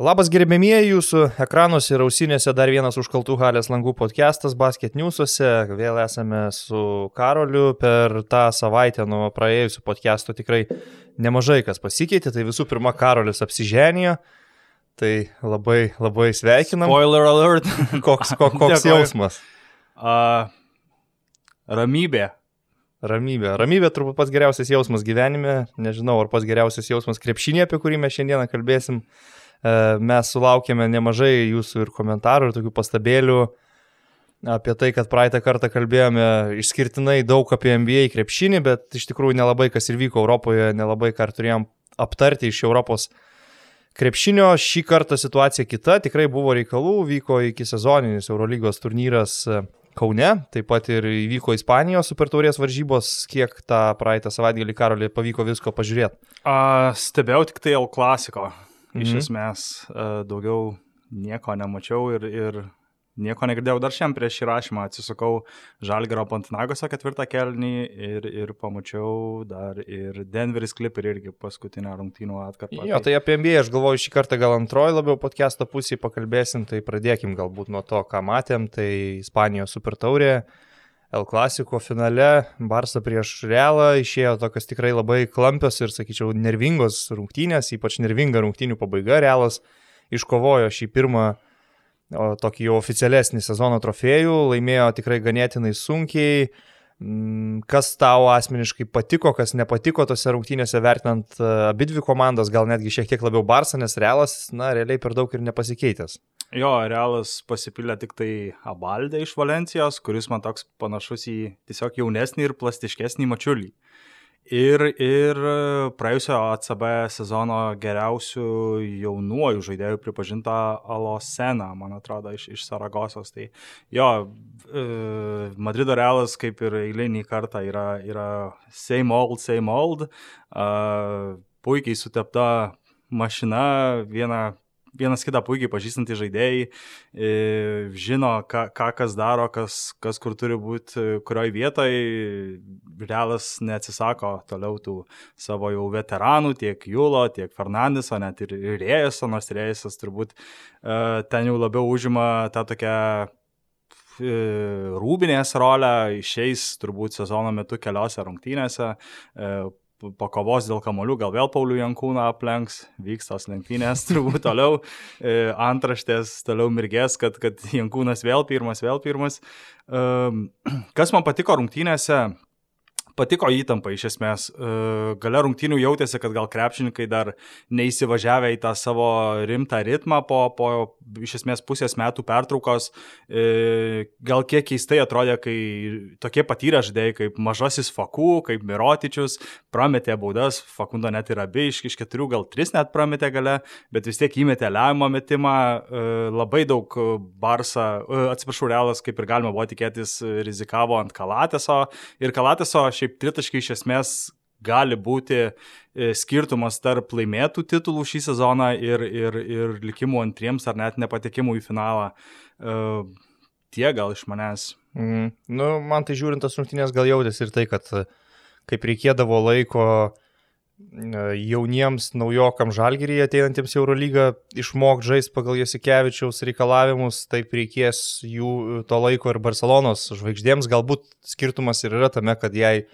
Labas gerbėmieji jūsų ekranuose ir ausinėse dar vienas užkaltų halės langų podcastas Basket News'uose. Vėl esame su Karoliu per tą savaitę nuo praėjusių podcastų tikrai nemažai kas pasikeitė. Tai visų pirma, Karolis apsiženėjo. Tai labai, labai sveikinam. Spoiler alert. Koks, koks, koks jausmas? Uh, ramybė. Ramybė. Ramybė turbūt pats geriausias jausmas gyvenime. Nežinau, ar pats geriausias jausmas krepšinė, apie kurį mes šiandieną kalbėsim. E, mes sulaukėme nemažai jūsų ir komentarų, ir tokių pastabėlių apie tai, kad praeitą kartą kalbėjome išskirtinai daug apie NBA krepšinį, bet iš tikrųjų nelabai kas ir vyko Europoje, nelabai ką turėjom aptarti iš Europos krepšinio. Šį kartą situacija kita, tikrai buvo reikalų, vyko iki sezoninis Eurolygos turnyras e, Kaune, taip pat ir įvyko Ispanijos supertaurės varžybos, kiek tą praeitą savaitgalį karolį pavyko visko pažiūrėti. Stebėjau tik tai L klasiko. Mhm. Iš esmės e, daugiau nieko nemačiau ir, ir nieko negirdėjau. Dar šiandien prieš įrašymą atsisukau Žalgaro Pantinagoso ketvirtą kelnį ir, ir pamačiau dar ir Denveris klip ir irgi paskutinę rungtynių atkarpą. Jo, tai apie NBA aš galvoju šį kartą gal antroji labiau podcast'o pusėje pakalbėsim, tai pradėkim galbūt nuo to, ką matėm, tai Ispanijos super taurė. El Klasiko finale Barça prieš Realą išėjo tokios tikrai labai klampios ir, sakyčiau, nervingos rungtynės, ypač nervinga rungtynių pabaiga. Realas iškovojo šį pirmą o, tokį jau oficialesnį sezono trofėjų, laimėjo tikrai ganėtinai sunkiai. Mm, kas tau asmeniškai patiko, kas nepatiko tose rungtynėse, vertinant e, abi dvi komandas, gal netgi šiek tiek labiau Barça, nes Realas, na, realiai per daug ir nepasikeitęs. Jo, Realas pasipylė tik tai Abaldė iš Valencijos, kuris man toks panašus į tiesiog jaunesnį ir plastiškesnį mačiulį. Ir, ir praėjusio ACB sezono geriausių jaunuojų žaidėjų pripažinta Alosena, man atrodo, iš, iš Saragosos. Tai jo, e, Madrido Realas kaip ir eilinį kartą yra, yra same old, same old. Puikiai sutepta mašina, viena vienas kitą puikiai pažįstantys žaidėjai, e, žino, ką, ką kas daro, kas, kas kur turi būti, e, kurioje vietoje. Realas neatsisako toliau tų savo jau veteranų, tiek Julo, tiek Fernandeso, net ir Rėjaso, nors Rėjasas turbūt e, ten jau labiau užima tą tokią rūbinės rolę, išeis turbūt sezono metu keliose rungtynėse, po kovos dėl kamolių, gal vėl Paulių Jankūną aplenks, vyks tos lenktynės, turbūt toliau e, antraštės toliau mirgės, kad, kad Jankūnas vėl pirmas, vėl pirmas. Kas man patiko rungtynėse, patiko įtampa iš esmės. E, gale rungtynių jautėsi, kad gal krepšininkai dar neįsivažiavę į tą savo rimtą ritmą po, po iš esmės pusės metų pertraukos. E, gal kiek keistai atrodė, kai tokie patyrę žaidėjai kaip mažasis Fakų, kaip Mirotičius, prametė baudas, Fakundo net ir abi iš, iš keturių, gal tris net prametė gale, bet vis tiek įmetė lemiamą metimą. E, labai daug Barsa, atsiprašau, Realas, kaip ir galima buvo tikėtis, rizikavo ant Kalateso ir Kalateso šiaip tritaškai iš esmės gali būti e, skirtumas tarp laimėtų titulų šį sezoną ir, ir, ir likimų antriems ar net nepatekimų į finalą. Uh, tie gal iš manęs. Mm. Nu, man tai žiūrint tas rungtynės gal jautėsi ir tai, kad kaip reikėdavo laiko jauniems naujokam žalgyryje ateinantiems Eurolygą išmokti žaisti pagal Jasikevičiaus reikalavimus, taip reikės jų to laiko ir Barcelonos žvaigždėms. Galbūt skirtumas ir yra tame, kad jei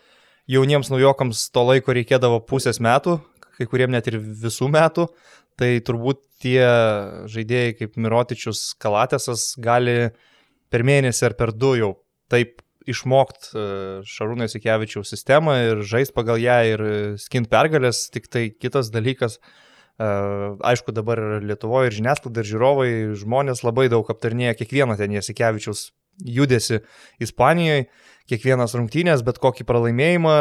jauniems naujokams to laiko reikėdavo pusės metų, kai kuriem net ir visų metų, tai turbūt tie žaidėjai kaip Mirotičius Kalatėsas gali per mėnesį ar per du jau taip išmokt e, Šarūno Sikevičiaus sistemą ir žaisti pagal ją ir skint pergalės, tik tai kitas dalykas. E, aišku, dabar Lietuvoje ir žiniasklaida, ir žiūrovai, žmonės labai daug aptarnėja kiekvieną ten Jasikevičiaus judesi Ispanijoje, kiekvienas rungtynės, bet kokį pralaimėjimą.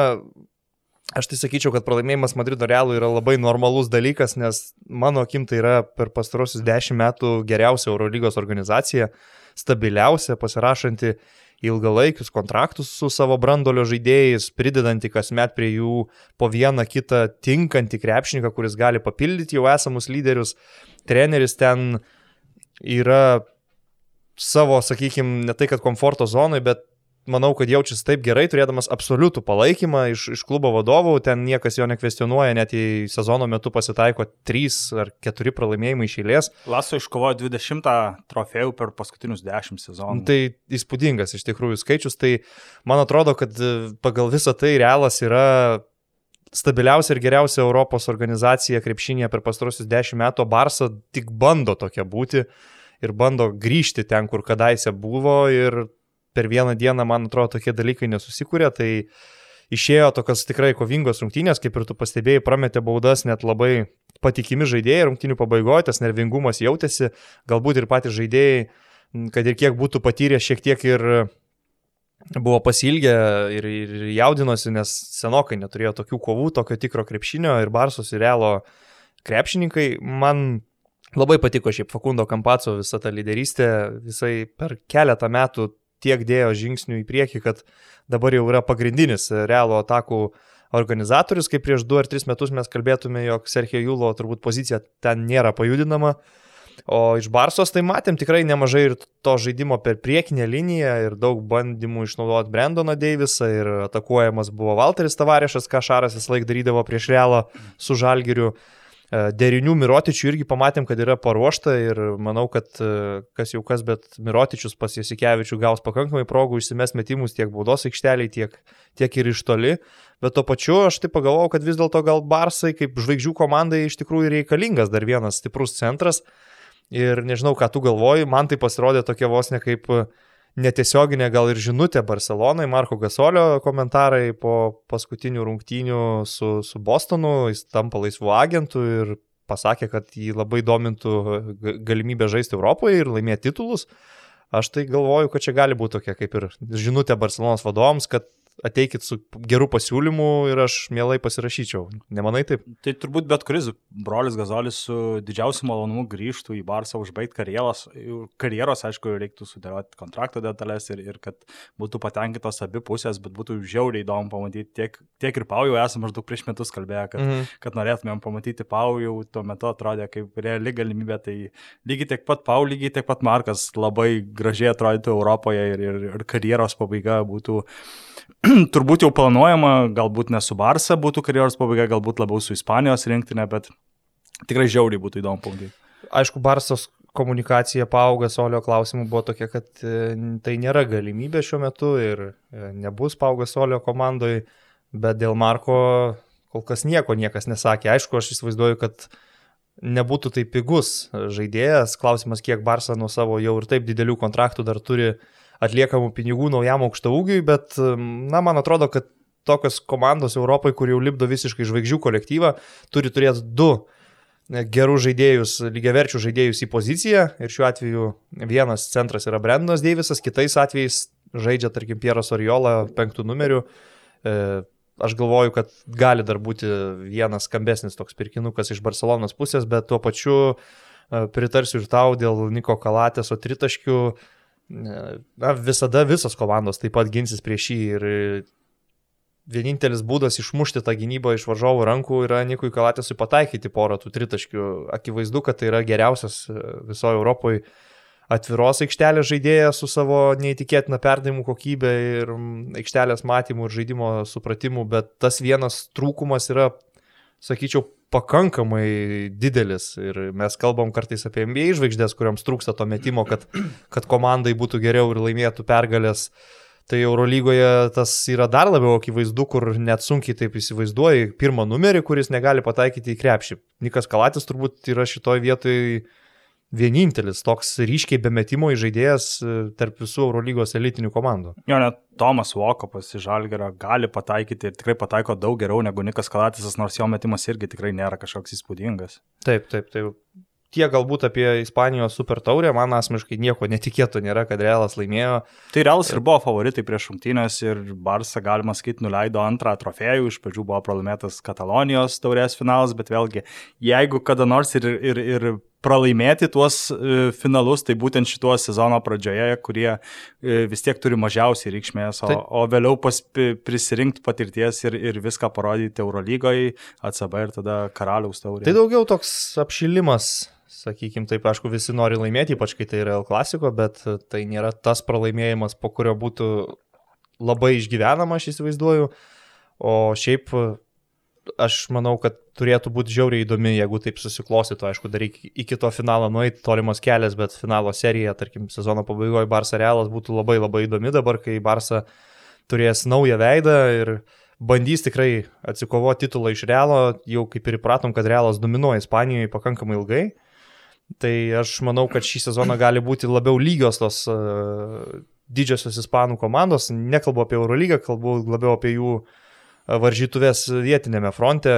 Aš tai sakyčiau, kad pralaimėjimas Madrido Realui yra labai normalus dalykas, nes mano akim tai yra per pastarosius dešimt metų geriausia Eurolygos organizacija, stabiliausia, pasirašanti ilgalaikius kontraktus su savo brandolio žaidėjais, pridedanti kasmet prie jų po vieną kitą tinkantį krepšininką, kuris gali papildyti jau esamus lyderius. Treneris ten yra savo, sakykime, ne tai kad komforto zonai, bet manau, kad jaučiasi taip gerai, turėdamas absoliutų palaikymą iš, iš klubo vadovų, ten niekas jo nekvestionuoja, net į sezono metu pasitaiko 3 ar 4 pralaimėjimai iš eilės. Laso iškovojo 20 trofėjų per paskutinius 10 sezonų. Tai įspūdingas iš tikrųjų skaičius, tai man atrodo, kad e, pagal visą tai realas yra stabiliausia ir geriausia Europos organizacija krepšinėje per pastarosius 10 metų, Barsa tik bando tokia būti ir bando grįžti ten, kur kadaise buvo ir per vieną dieną, man atrodo, tokie dalykai nesusikūrė, tai išėjo tokios tikrai kovingos rungtynės, kaip ir tu pastebėjai, prametė baudas net labai patikimi žaidėjai rungtynių pabaigoje, tas nervingumas jautėsi, galbūt ir patys žaidėjai, kad ir kiek būtų patyrę šiek tiek ir buvo pasilgę ir, ir jaudinosi, nes senokai neturėjo tokių kovų, tokio tikro krepšinio ir Barsos ir Realo krepšininkai. Man labai patiko šiaip Fakundo Kampaco visą tą lyderystę, visai per keletą metų tiek dėjo žingsnių į priekį, kad dabar jau yra pagrindinis Realo atakų organizatorius, kaip prieš 2 ar 3 metus mes kalbėtume, jog Sergio Julo turbūt pozicija ten nėra pajudinama. O iš Barsos tai matėm tikrai nemažai ir to žaidimo per priekinę liniją ir daug bandymų išnaudoti Brendoną Deivisą ir atakuojamas buvo Walteris Tavarešas, ką Šaras vis laik darydavo prieš Realą su Žalgiriu. E, derinių Mirotičių irgi pamatėm, kad yra paruošta ir manau, kad e, kas jau kas, bet Mirotičius pas Jasikevičių gaus pakankamai progų išsimes metimus tiek baudos aikšteliai, tiek, tiek ir iš toli. Bet tuo pačiu aš tai pagalvojau, kad vis dėlto gal Barsai kaip žvaigždžių komandai iš tikrųjų reikalingas dar vienas stiprus centras. Ir nežinau, ką tu galvoji, man tai pasirodė tokia vos ne kaip netiesioginė gal ir žinutė Barcelonai, Marko Gasolio komentarai po paskutinių rungtynių su, su Bostonu, jis tampa laisvu agentu ir pasakė, kad jį labai domintų galimybė žaisti Europoje ir laimėti titulus. Aš tai galvoju, kad čia gali būti tokia kaip ir žinutė Barcelonos vadovams, kad ateikit su geru pasiūlymu ir aš mielai pasirašyčiau. Nemanai taip? Tai turbūt bet kuris brolis Gazolis su didžiausiu malonumu grįžtų į Barsą užbaigti karjeros. Karjeros, aišku, reiktų sudėlioti kontrakto detalės ir, ir kad būtų patenkintos abi pusės, bet būtų žiauriai įdomu pamatyti. Tiek, tiek ir Pau jau esame maždaug prieš metus kalbėję, kad, mm. kad norėtumėm pamatyti Pau jau tuo metu atrodė kaip reali galimybė. Tai lygiai tiek pat Pau, lygiai tiek pat Markas labai gražiai atrodytų Europoje ir, ir, ir karjeros pabaiga būtų turbūt jau planuojama, galbūt ne su Barsa būtų karjeros pabaiga, galbūt labiau su Ispanijos rinktinė, bet tikrai žiauriai būtų įdomu pamatyti. Aišku, Barsos komunikacija paauga solio klausimų buvo tokia, kad e, tai nėra galimybė šiuo metu ir e, nebus paauga solio komandoje, bet dėl Marko kol kas nieko niekas nesakė. Aišku, aš įsivaizduoju, kad nebūtų tai pigus žaidėjas. Klausimas, kiek Barsa nuo savo jau ir taip didelių kontraktų dar turi uh, atliekamų pinigų naujam aukšto ūgiui, bet, na, man atrodo, kad tokios komandos Europai, kur jau lipdo visiškai žvaigždžių kolektyvą, turi turėti du gerų žaidėjus, lygiaverčių žaidėjus į poziciją ir šiuo atveju vienas centras yra Brendonas Deivisas, kitais atvejais žaidžia, tarkim, Pieras Oriola penktų numerių. E, aš galvoju, kad gali dar būti vienas skambesnis toks pirkinukas iš Barcelonos pusės, bet tuo pačiu e, pritarsiu ir tau dėl Niko Kalatėso tritaškių. Na, visada visos komandos taip pat ginsis prieš jį ir vienintelis būdas išmušti tą gynybą iš varžovų rankų yra Nikui Kalatėsui pataikyti porą tų tritaškių. Akivaizdu, kad tai yra geriausias e, visoje Europoje atviros aikštelės žaidėjas su savo neįtikėtina perdavimų kokybė ir aikštelės matymų ir žaidimo supratimu, bet tas vienas trūkumas yra, sakyčiau, pakankamai didelis ir mes kalbam kartais apie NBA žvaigždės, kuriams trūksta to metimo, kad, kad komandai būtų geriau ir laimėtų pergalės. Tai Eurolygoje tas yra dar labiau akivaizdu, kur net sunkiai taip įsivaizduoji pirmą numerį, kuris negali pataikyti į krepšį. Nikas Kalatis turbūt yra šitoje vietoje vienintelis toks ryškiai be metimo įžaidėjas e, tarp visų Eurolygos elitinių komandų. Jo, net Tomas Vokopas iš Žalgerio gali pataikyti ir tikrai pataiko daug geriau negu Nikas Kalatisas, nors jo metimas irgi tikrai nėra kažkoks įspūdingas. Taip, taip, taip. Tie galbūt apie Ispanijos super taurę, man asmeniškai nieko netikėto nėra, kad Realas laimėjo. Tai Realas ir buvo favoritai prieš šimtynės ir Barsa, galima sakyti, nuleido antrą trofėjų, iš pradžių buvo pralaimėtas Katalonijos taurės finalas, bet vėlgi, jeigu kada nors ir, ir, ir pralaimėti tuos e, finalus, tai būtent šituo sezono pradžioje, kurie e, vis tiek turi mažiausiai reikšmės, o, tai... o vėliau pas, prisirinkti patirties ir, ir viską parodyti Eurolygoje, ACB ir tada karaliaus taurė. Tai daugiau toks apšilimas sakykime taip, aišku, visi nori laimėti, ypač kai tai yra L klasiko, bet tai nėra tas pralaimėjimas, po kurio būtų labai išgyvenama, aš įsivaizduoju. O šiaip aš manau, kad turėtų būti žiauriai įdomi, jeigu taip susiklostytų, aišku, dar iki, iki to finalo nueiti tolimas kelias, bet finalo serija, tarkim, sezono pabaigoje Barça Realas būtų labai labai įdomi dabar, kai Barça turės naują veidą ir bandys tikrai atsikovoti titulą iš Realo, jau kaip ir įpratom, kad Realas dominuoja Ispanijoje pakankamai ilgai. Tai aš manau, kad šį sezoną gali būti labiau lygios tos uh, didžiosios ispanų komandos. Nekalbu apie Eurolygą, kalbu labiau apie jų varžytuvės vietinėme fronte,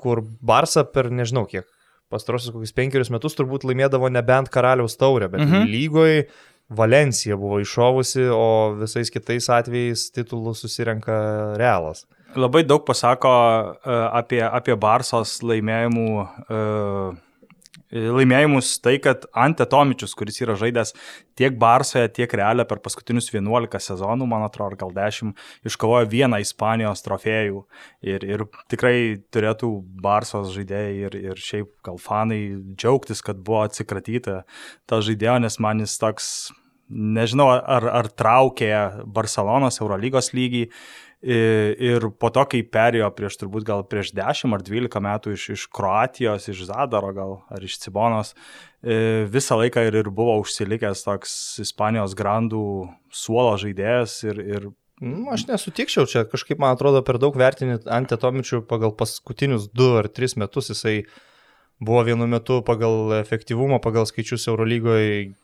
kur Barsa per nežinau kiek, pastarosius kokius penkerius metus turbūt laimėdavo nebent karaliaus taurę, bet mhm. lygoje Valencija buvo iššovusi, o visais kitais atvejais titulų susirenka Realas. Labai daug pasako uh, apie, apie Barsos laimėjimų uh, laimėjimus tai, kad Ante Tomičius, kuris yra žaidęs tiek Barsoje, tiek Realė per paskutinius 11 sezonų, man atrodo, gal 10, iškovojo vieną Ispanijos trofėjų. Ir, ir tikrai turėtų Barsos žaidėjai ir, ir šiaip gal fanai džiaugtis, kad buvo atsikratyta ta žaidėjo, nes man jis toks, nežinau, ar, ar traukė Barcelonos Eurolygos lygį Ir po to, kai perėjo prieš turbūt gal prieš 10 ar 12 metų iš, iš Kroatijos, iš Zadaro gal, ar iš Cibonos, visą laiką ir, ir buvo užsilikęs toks Ispanijos grandų suolo žaidėjas ir, ir nu, Aš nesutikčiau, čia kažkaip man atrodo per daug vertinti Antetomičių pagal paskutinius 2 ar 3 metus. Jisai buvo vienu metu pagal efektyvumą, pagal skaičius Eurolygoje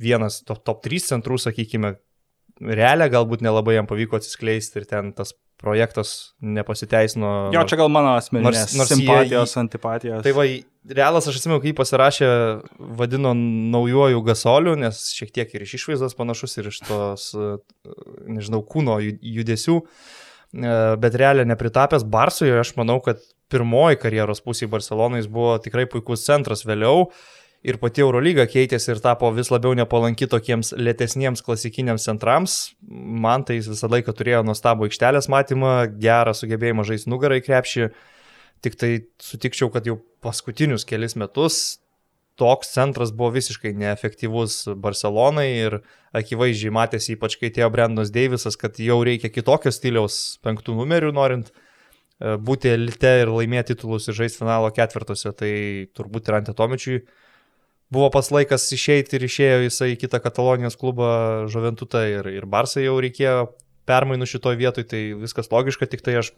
vienas top, top 3 centrų, sakykime, realią galbūt nelabai jam pavyko atsiskleisti ir ten tas projektas nepasiteisino. Jo, čia gal mano asmeninės nors, nors simpatijos, jie, antipatijos. Tai va, realas, aš atsimenu, kai jį pasirašė, vadino naujoju gasoliu, nes šiek tiek ir iš išvaizdos panašus, ir iš tos, nežinau, kūno judesių, e, bet realiai nepritapęs Barsui, aš manau, kad pirmoji karjeros pusė Barcelonai buvo tikrai puikus centras vėliau. Uh, ir pati Eurolyga keitėsi ir tapo vis labiau nepalanki tokiems lėtesniems klasikiniams centrams. Man tai jis visą laiką turėjo nuostabų aikštelės matymą, gerą sugebėjimą žaisti nugarai krepšį. Tik tai sutikčiau, kad jau paskutinius kelius metus toks centras buvo visiškai neefektyvus Barcelonai ir akivaizdžiai matėsi, ypač kai atėjo Brendonas Deivisas, kad jau reikia kitokio stiliaus penktų numerių norint e, būti elite ir laimėti titulus ir žaisti finalo ketvirtuose, tai turbūt ir Antetomičiui buvo pas laikas išeiti ir išėjo jisai į kitą Katalonijos klubą Žuventutą ir, ir Barsai jau reikėjo permainų šitoj vietoj, tai viskas logiška, tik tai aš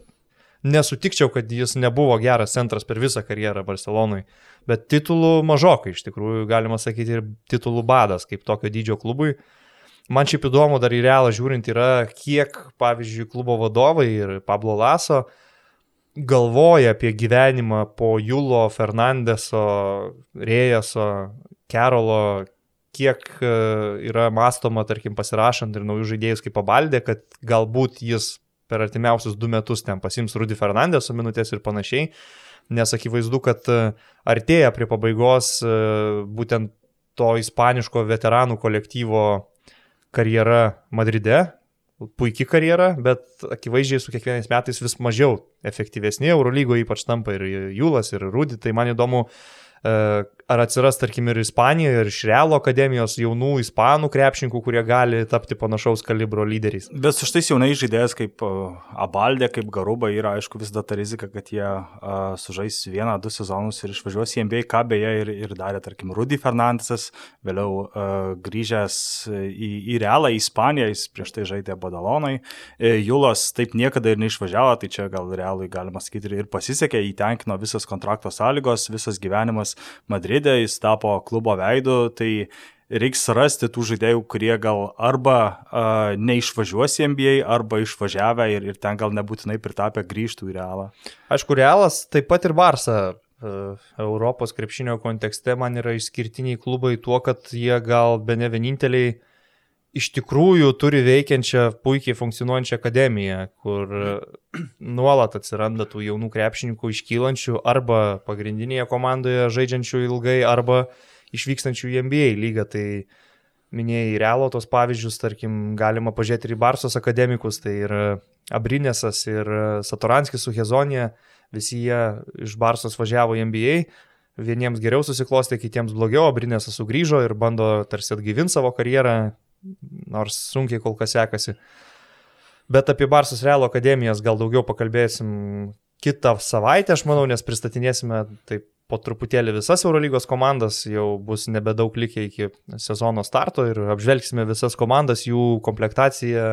nesutikčiau, kad jis nebuvo geras centras per visą karjerą Barcelonui, bet titulų mažokai iš tikrųjų, galima sakyti, ir titulų badas kaip tokio dydžio klubui. Man šiaip įdomu dar į realą žiūrint yra, kiek, pavyzdžiui, klubo vadovai ir Pablo Laso uh, galvoja apie gyvenimą po Julo, Fernandeso, Rėjaso, Kerolo, kiek e, yra mąstoma, tarkim, pasirašant ir naujus žaidėjus kaip pabaldė, kad galbūt jis per artimiausius du metus ten pasims Rudy Fernandeso minutės ir panašiai, nes akivaizdu, kad e, artėja prie pabaigos e, būtent to ispaniško veteranų kolektyvo karjera Madride, puikia karjera, bet akivaizdžiai su kiekvienais metais vis mažiau efektyvesni Eurolygoje ypač tampa ir Jūlas, ir Rūdi, tai man įdomu, e, ar atsiras, tarkim, ir Ispanijoje, ir iš Realo akademijos jaunų ispanų krepšininkų, kurie gali tapti panašaus kalibro lyderiais. Bet su šitais jaunais žaidėjais kaip Abaldė, kaip Garuba yra, aišku, vis dar ta rizika, kad jie uh, sužais vieną, du sezonus ir išvažiuos į NBA, ką beje ir, ir darė, tarkim, Rudy Fernandesas, vėliau uh, grįžęs į, į Realą, į Ispaniją, jis prieš tai žaidė Badalonai. E, Julas taip niekada ir neišvažiavo, tai čia gal Realui galima sakyti ir pasisekė, įtenkino visas kontrakto sąlygos, visas gyvenimas Madride žaidė, jis tapo klubo veidu, tai reiks rasti tų žaidėjų, kurie gal arba uh, neišvažiuos į NBA, arba išvažiavę ir, ir ten gal nebūtinai pritapę grįžtų į realą. Aišku, realas taip pat ir Barsa. Uh, Europos krepšinio kontekste man yra išskirtiniai klubai tuo, kad jie gal be ne vieninteliai iš tikrųjų turi veikiančią, puikiai funkcionuojančią akademiją, kur nuolat atsiranda tų jaunų krepšininkų iškylančių arba pagrindinėje komandoje žaidžiančių ilgai, arba išvykstančių į NBA lygą. Tai minėjai realo tos pavyzdžius, tarkim, galima pažiūrėti ir į Barsos akademikus, tai ir Abrinėsas, ir Satoranskis su Hezonija, visi jie iš Barsos važiavo į NBA. Vieniems geriau susiklostė, kitiems blogiau, Abrinėsas sugrįžo ir bando tarsi atgyvinti savo karjerą, nors sunkiai kol kas sekasi. Bet apie Barsas Realo akademijas gal daugiau pakalbėsim kitą savaitę, aš manau, nes pristatinėsime taip po truputėlį visas Eurolygos komandas, jau bus nebedaug likę iki sezono starto ir apžvelgsime visas komandas, jų komplektaciją,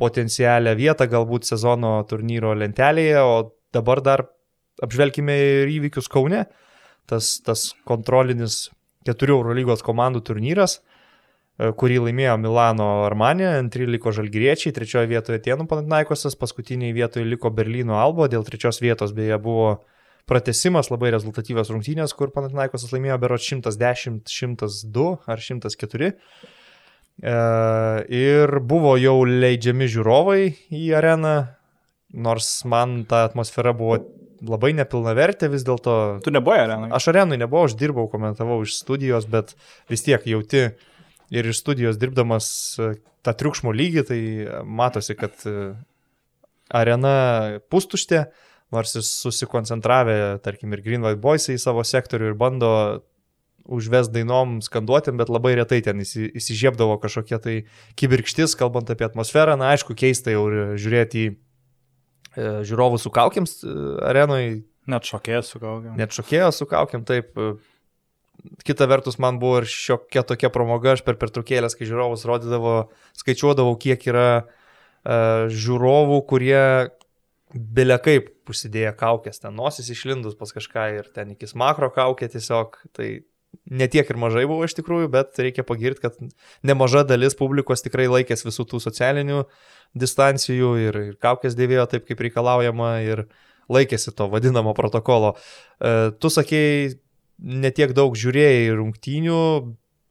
potencialią vietą galbūt sezono turnyro lentelėje, o dabar dar apžvelgime ir įvykius Kaune, tas, tas kontrolinis keturių Eurolygos komandų turnyras, kurį laimėjo Milano Armanė, antri liko Žalgyriečiai, trečioje vietoje Tienų Panatnaikosas, paskutiniai vietoje liko Berlyno Albo, dėl trečios vietos beje buvo pratesimas, labai rezultatyvios rungtynės, kur Panatnaikosas laimėjo berot 110, 102 ar 104. E, ir buvo jau leidžiami žiūrovai į areną, nors man ta atmosfera buvo labai nepilnavertė vis dėlto. Tu nebuvai arenui? Aš arenui nebuvau, aš dirbau, komentavau iš studijos, bet vis tiek jauti ir iš studijos dirbdamas e, tą triukšmo lygį, tai matosi, kad e, arena pustuštė, nors jis susikoncentravę, tarkim, ir Green White Boys į savo sektorių ir bando užves dainom skanduotėm, bet labai retai ten įsižiebdavo kažkokie tai kibirkštis, kalbant apie atmosferą. Na, aišku, keista jau žiūrėti į E, žiūrovų su kaukiams arenoje. Net šokėjo su kaukiam. Net šokėjo su kaukiam, taip. Kita vertus, man buvo ir šiokia tokia pramoga, aš per pertraukėlės, kai žiūrovus rodydavo, skaičiuodavau, kiek yra uh, žiūrovų, kurie bilia kaip užsidėję kaukės, ten nosis išlindus pas kažką ir ten iki makro kaukė tiesiog, tai netiek ir mažai buvo iš tikrųjų, bet reikia pagirti, kad nemaža dalis publikos tikrai laikės visų tų socialinių distancijų ir, ir kaukės dėvėjo taip, kaip reikalaujama ir laikėsi to vadinamo protokolo. E, tu sakėjai, netiek daug žiūrėjai rungtynių,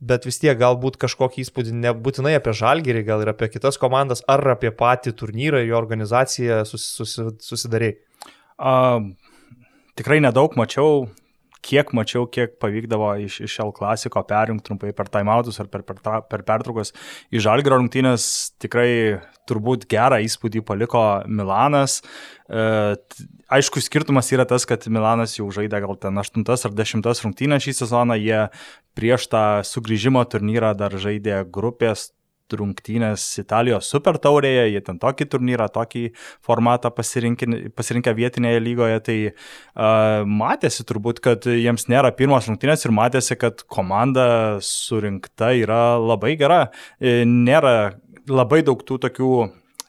bet vis tiek galbūt kažkokį įspūdį nebūtinai apie žalgerį, gal ir apie kitas komandas, ar apie patį turnyrą, jo organizaciją sus, sus, susidarėjai. Uh, tikrai nedaug mačiau, kiek mačiau, kiek pavykdavo iš, iš L klasiko perjungti trumpai per timeoutus ar per, per, per pertraukas. Į Žalgiro rungtynės tikrai turbūt gerą įspūdį paliko Milanas. E, aišku, skirtumas yra tas, kad Milanas jau žaidė gal ten 8 ar 10 rungtynės šį sezoną, jie prieš tą sugrįžimo turnyrą dar žaidė grupės rungtynės Italijos super taurėje, jie ten tokį turnyrą, tokį formatą pasirinkę vietinėje lygoje, tai uh, matėsi turbūt, kad jiems nėra pirmos rungtynės ir matėsi, kad komanda surinkta yra labai gera. E, nėra labai daug tų tokių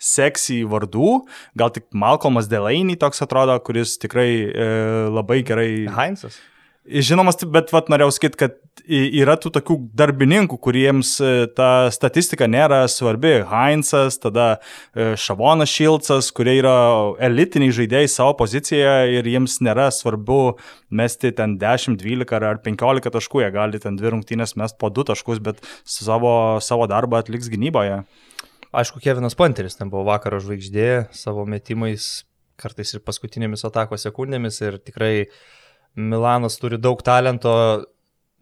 seksy vardų, gal tik Malcolmas Delaney toks atrodo, kuris tikrai e, labai gerai. Heinzas. Žinomas, bet vat, norėjau sakyti, kad yra tų tokių darbininkų, kuriems e, ta statistika nėra svarbi. Heinzas, tada e, Šavonas Šilcas, kurie yra elitiniai žaidėjai savo pozicijoje ir jiems nėra svarbu mesti ten 10, 12 ar 15 taškų, jie gali ten dvi rungtynės mest po 2 taškus, bet savo, savo darbą atliks gynyboje. Aišku, Kevinas Panteris ten buvo vakaro žvaigždė savo metimais, kartais ir paskutinėmis atakos sekundėmis ir tikrai uh, Milanas turi daug talento,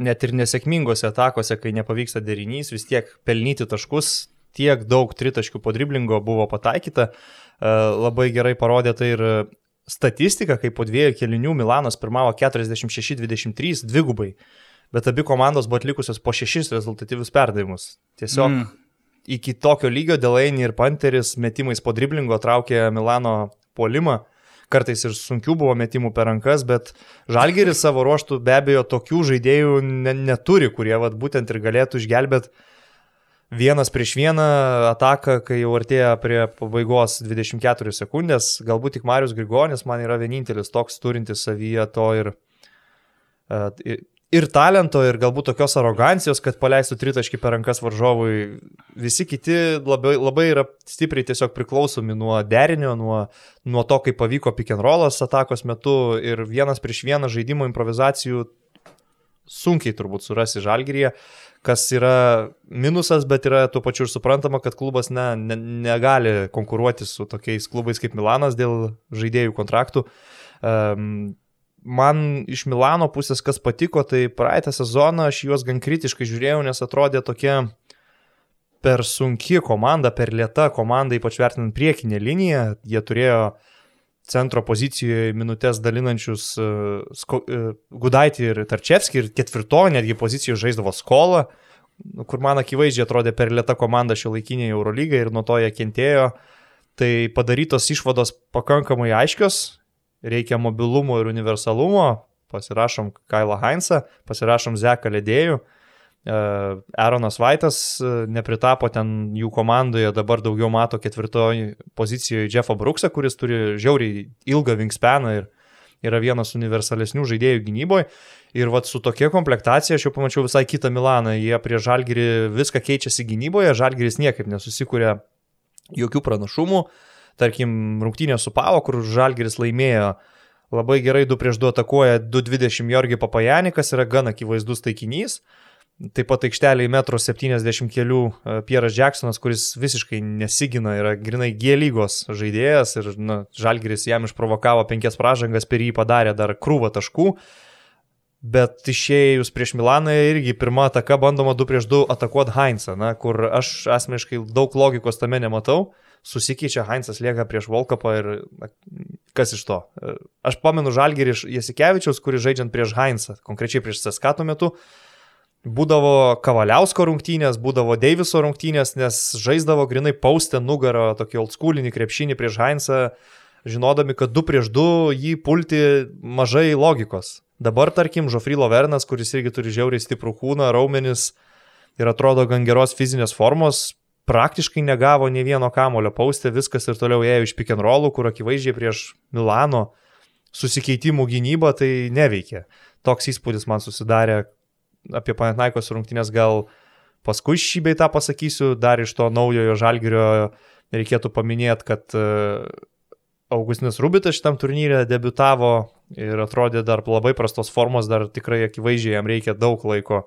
net ir nesėkmingose atakose, kai nepavyksta derinys, vis tiek pelnyti taškus, tiek daug tritaškių po driblingo buvo pataikyta. E, labai gerai parodė tai ir statistika, kai po dviejų kelinių Milanas pirmavo 46-23 dvigubai, bet abi komandos buvo atlikusios po šešis rezultatyvius perdavimus. Tiesiog mm. iki tokio lygio Delaini ir Panteris metimais po driblingo traukė Milano polimą kartais ir sunkių buvo metimų per rankas, bet Žalgeris savo ruoštų be abejo tokių žaidėjų ne, neturi, kurie vat, būtent ir galėtų išgelbėti vienas prieš vieną ataką, kai jau artėja prie pabaigos 24 sekundės. Galbūt tik Marius Grigonis man yra vienintelis toks turintis savyje to ir, e, ir talento, ir galbūt tokios arogancijos, kad paleistų tritaškį per rankas varžovui. Visi kiti labai, labai yra stipriai tiesiog priklausomi nuo derinio, nuo, nuo to, kaip pavyko pick and rollas atakos metu ir vienas prieš vieną žaidimo improvizacijų sunkiai turbūt surasi žalgyryje, kas yra minusas, bet yra tuo pačiu ir suprantama, kad klubas ne, ne, negali konkuruoti su tokiais klubais kaip Milanas dėl žaidėjų kontraktų. Um, man iš Milano pusės kas patiko, tai praeitą sezoną aš juos gan kritiškai žiūrėjau, nes atrodė tokia per sunki komanda, per lieta komanda, ypač vertinant priekinę liniją. Jie turėjo centro pozicijoje minutės dalinančius sko, uh, Gudaitį ir Tarčevskį ir ketvirto netgi pozicijoje žaisdavo skolą, kur man akivaizdžiai atrodė per lieta komanda šio laikinėje Eurolygai ir nuo to jie kentėjo. Tai padarytos išvados pakankamai aiškios, reikia mobilumo ir universalumo, pasirašom Kailą Heinzą, pasirašom Zeką Ledėjų. Aaronas Vaitas nepritapo ten jų komandoje, dabar daugiau mato ketvirtoji pozicijoje Jeffą Brooksą, kuris turi žiauriai ilgą wingspaną ir yra vienas universalesnių žaidėjų gynyboje. Ir vat su tokia komplektacija aš jau pamačiau visai kitą Milaną. Jie prie Žalgirį viską keičiasi gynyboje, Žalgiris niekaip nesusikūrė jokių pranašumų. Tarkim, rungtynė su Pavo, kur Žalgiris laimėjo labai gerai 2 prieš 2 atakuoja 2.20 Jorgi Papajanikas, yra gan akivaizdus taikinys. Taip pat aikštelė į metro 70 kelių e, Pieras Jacksonas, kuris visiškai nesigina, yra grinai G lygos žaidėjas ir na, Žalgiris jam išprovokavo penkias pražangas, per jį padarė dar krūvą taškų. Bet išėjus prieš Milaną irgi pirmą ataką bandoma 2 prieš 2 atakuoti Heinzą, na, kur aš asmeniškai daug logikos tame nematau. Susikeičia Heinzas lieka prieš Volkapą ir kas iš to. Aš pamenu Žalgirį iš Jasikevičiaus, kuris žaidžiant prieš Heinzą, konkrečiai prieš Seskato metu, Būdavo Kavaliausko rungtynės, būdavo Deiviso rungtynės, nes žaisdavo grinai paustę nugarą, tokį oldschoolinį krepšinį prieš Heinzą, žinodami, kad 2 prieš 2 jį pulti mažai logikos. Dabar, tarkim, Žofrylo Vernas, kuris irgi turi žiauriai stiprų kūną, raumenis ir atrodo gan geros fizinės formos, praktiškai negavo nei vieno kamulio paustę, viskas ir toliau ėjo iš pick and rollų, kur akivaizdžiai prieš Milano susikeitimų gynybą tai neveikia. Toks įspūdis man susidarė, apie Panatnaikos rungtynės gal paskui šį bei tą pasakysiu, dar iš to naujojo žalgerio reikėtų paminėti, kad e, Augustinas Rubitas šitam turnyrė debitavo ir atrodė dar labai prastos formos, dar tikrai akivaizdžiai jam reikia daug laiko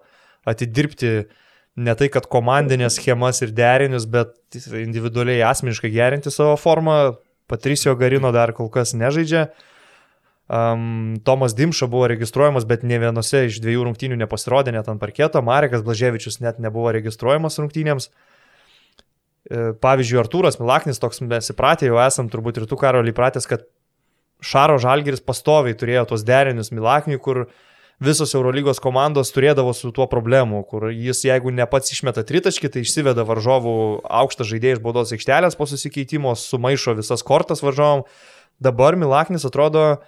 atidirbti ne tai, kad komandinės schemas ir derinius, bet individualiai asmeniškai gerinti savo formą. Patricio Garino dar kol kas nežaidžia. Um, Tomas Dimša buvo registruojamas, bet ne vienose iš dviejų rungtynių nepasirodė net ant parketo. Marekas Blaževičius net nebuvo registruojamas rungtynėms. E, pavyzdžiui, Artūras Milaknis, toks mes įpratę jau esam, turbūt ir tu karo įpratęs, kad Šaro Žalgiris pastoviai turėjo tos derinius Milakniui, kur visos Eurolygos komandos turėdavo su tuo problemu, kur jis jeigu ne pats išmeta tritaškį, tai išsiveda varžovų aukštą žaidėją iš baudos aikštelės po susikeitimo, sumaišo visas kortas varžovom. Dabar Milaknis atrodo,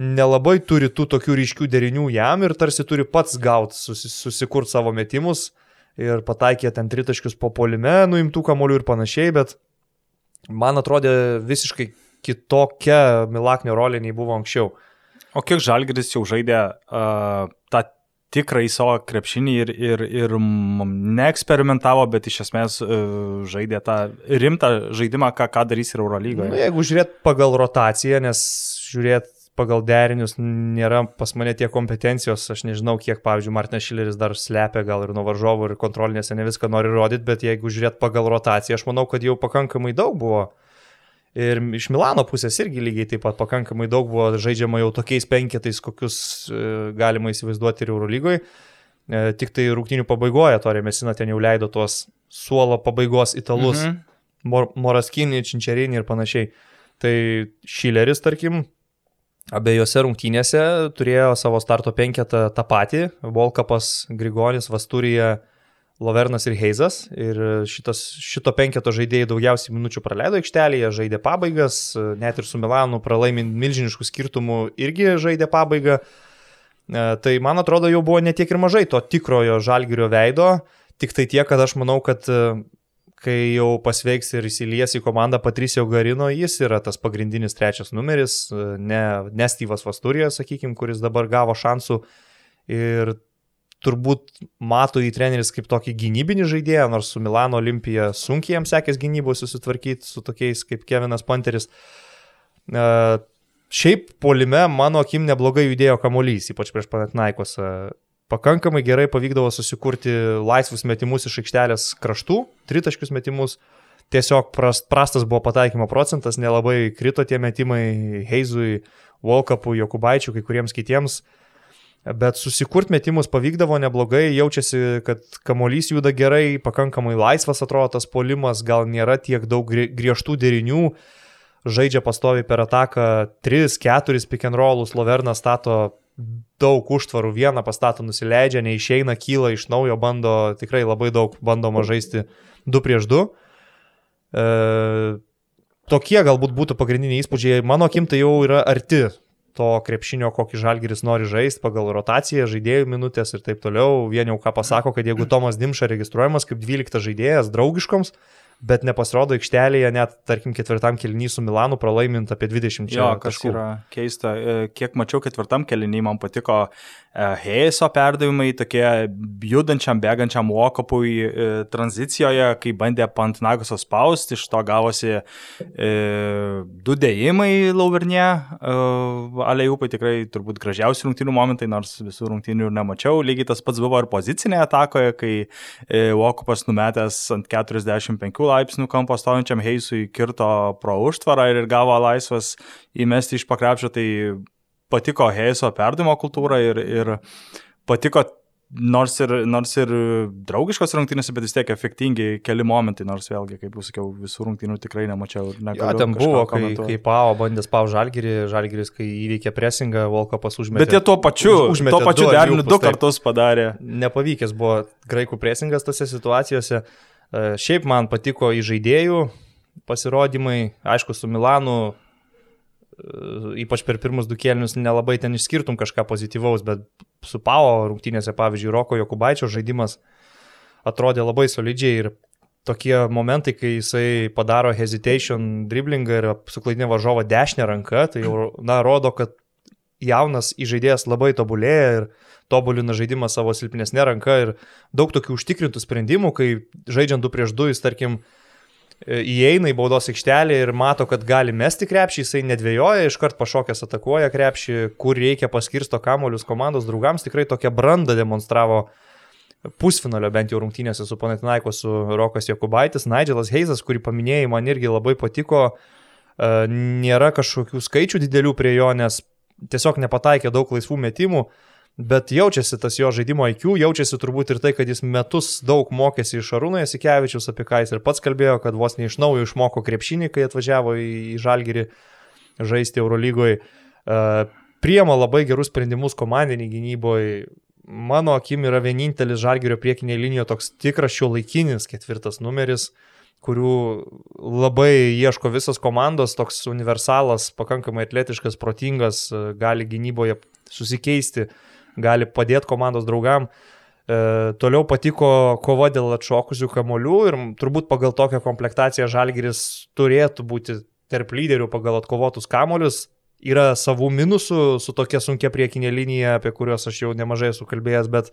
nelabai turi tų tokių ryškių derinių jam ir tarsi turi pats gauti, susi, susikurti savo metimus ir pataikė ten tritaškius po polime, nuimtų kamolių ir panašiai, bet man atrodė visiškai kitokia Milaknio rolė nei buvo anksčiau. O kiek Žalgiris jau žaidė uh, tą tikrąjį savo krepšinį ir, ir, ir neeksperimentavo, bet iš esmės uh, žaidė tą rimtą žaidimą, ką, ką darys ir Eurolygoje. Nu, jeigu žiūrėt pagal rotaciją, nes žiūrėt pagal derinius nėra pas mane tiek kompetencijos, aš nežinau, kiek, pavyzdžiui, Martinas Šileris dar slepia gal ir nuo varžovų ir kontrolinėse ne viską nori rodyti, bet jeigu žiūrėt pagal rotaciją, aš manau, kad jau pakankamai daug buvo. Ir iš Milano pusės irgi lygiai taip pat pakankamai daug buvo žaidžiama jau tokiais penketais, kokius e, galima įsivaizduoti ir Eurolygoje. Tik tai rūktinių pabaigoje Torė Mesina ten jau leido tuos suolo pabaigos italus, mhm. Mor Moraskinį, Činčerinį ir panašiai. Tai Šileris, tarkim, Abiejose rungtynėse turėjo savo starto penketą tą patį - Volkapas, Grigonis, Vasturija, Lovernas ir Heizas. Ir šitas, šito penketo žaidėjai daugiausiai minučių praleido aikštelėje, žaidė pabaigas, net ir su Milanu pralaimint milžiniškų skirtumų irgi žaidė pabaigą. E, tai man atrodo jau buvo netiek ir mažai to tikrojo žalgerio veido, tik tai tiek, kad aš manau, kad kai jau pasveiks ir įsilies į komandą Patricio Garino, jis yra tas pagrindinis trečias numeris, ne, ne Styvas Vasturijas, sakykime, kuris dabar gavo šansų ir turbūt mato į treneris kaip tokį gynybinį žaidėją, nors su Milano Olimpija sunkiai jam sekės gynyboje susitvarkyti su tokiais kaip Kevinas Panteris. Uh, šiaip polime mano akim neblogai judėjo kamuolys, ypač prieš Panatnaikos pakankamai gerai pavykdavo susikurti laisvus metimus iš aikštelės kraštų, tritaškius metimus. Tiesiog prast, prastas buvo pataikymo procentas, nelabai krito tie metimai Heizui, Volkapui, Jokubaičiui, kai kuriems kitiems. Bet susikurt metimus pavykdavo neblogai, jaučiasi, kad kamolys juda gerai, pakankamai laisvas atrodo tas polimas, gal nėra tiek daug griežtų derinių, žaidžia pastovi per ataką 3-4 pick and rollus, Lovernas stato daug užtvarų, vieną pastato nusileidžia, neišeina, kyla iš naujo, bando, tikrai labai daug bandoma žaisti 2 prieš 2. E, tokie galbūt būtų pagrindiniai įspūdžiai. Mano akim tai jau yra arti to krepšinio, kokį žalgeris nori žaisti pagal rotaciją, žaidėjų minutės ir taip toliau. Vien jau ką pasako, kad jeigu Tomas Dimša registruojamas kaip 12 žaidėjas draugiškoms, bet nepasirodo aikštelėje, net, tarkim, ketvirtam kelnį su Milanu pralaimint apie 20 jo, kas taškų. yra keista. E, kiek mačiau ketvirtam kelnį, man patiko Heiso perdavimai, tokie judančiam, bėgančiam Wokopui e, tranzicijoje, kai bandė Pantnagusą spausti, iš to gavosi e, du dėjimai Lauvernė, e, Alejūpai tikrai turbūt gražiausi rungtynių momentai, nors visų rungtynių ir nemačiau. Lygiai tas pats buvo ir pozicinėje atakoje, kai e, Wokopas numetęs ant 45 laipsnių kampo stovinčiam Heisui kirto pro užtvarą ir gavo laisvas įmesti iš pakrepšio, tai patiko Heiso perdimo kultūra ir, ir patiko nors ir, nors ir draugiškos rungtynės, bet vis tiek efektingi keli momentai, nors vėlgi, kaip jau sakiau, visų rungtynių tikrai nemačiau. Ja, ten buvo, kai, kai Pavo bandė spau Žalgirį, Žalgiris, kai įveikė presingą, Volkopas užmetė. Bet jie tuo pačiu, užmetė tuo pačiu deriniu du kartus padarė. Nepavykęs buvo graikų presingas tose situacijose. E, šiaip man patiko į žaidėjų pasirodymai, aišku, su Milanu, ypač per pirmus du kėlinius nelabai ten išskirtum kažką pozityvaus, bet su Pau rungtynėse, pavyzdžiui, Roko Jokubaičio žaidimas atrodė labai solidžiai ir tokie momentai, kai jisai padaro hesitation driblingą ir suklaidina varžovo dešinę ranką, tai jau, na, rodo, kad jaunas įžaidėjas labai tobulėja ir tobulina žaidimą savo silpnesnė ranka ir daug tokių užtikrintų sprendimų, kai žaidžiant 2 prieš 2 jis, tarkim, e, įeina į baudos aikštelę ir mato, kad gali mesti krepšį, jisai nedvėjoja, iškart pašokęs atakuoja krepšį, kur reikia paskirsto kamolius komandos draugams, tikrai tokią brandą demonstravo pusfinalio bent jau rungtynėse su Panatinaiko, su Rokas Jokubaitis, Nigelas Heizas, kurį paminėjai, man irgi labai patiko, e, nėra kažkokių skaičių didelių prie jo, nes tiesiog nepataikė daug laisvų metimų, bet jaučiasi tas jo žaidimo IQ, jaučiasi turbūt ir tai, kad jis metus daug mokėsi iš Arūno Jasikevičius, apie ką jis ir pats kalbėjo, kad vos ne iš naujo išmoko krepšinį, kai atvažiavo į Žalgirį žaisti Eurolygoje. Priema labai gerus sprendimus komandiniai gynyboje. Mano akim yra vienintelis Žalgirio priekinėje linijoje toks tikras šio laikinis ketvirtas numeris kurių labai ieško visos komandos, toks universalas, pakankamai atletiškas, protingas, gali gynyboje susikeisti, gali padėti komandos draugam. E, toliau patiko kova dėl atšokusių kamolių ir turbūt pagal tokią komplektaciją Žalgiris turėtų būti tarp lyderių pagal atkovotus kamolius. Yra savų minusų su tokia sunkia priekinė linija, apie kuriuos aš jau nemažai esu kalbėjęs, bet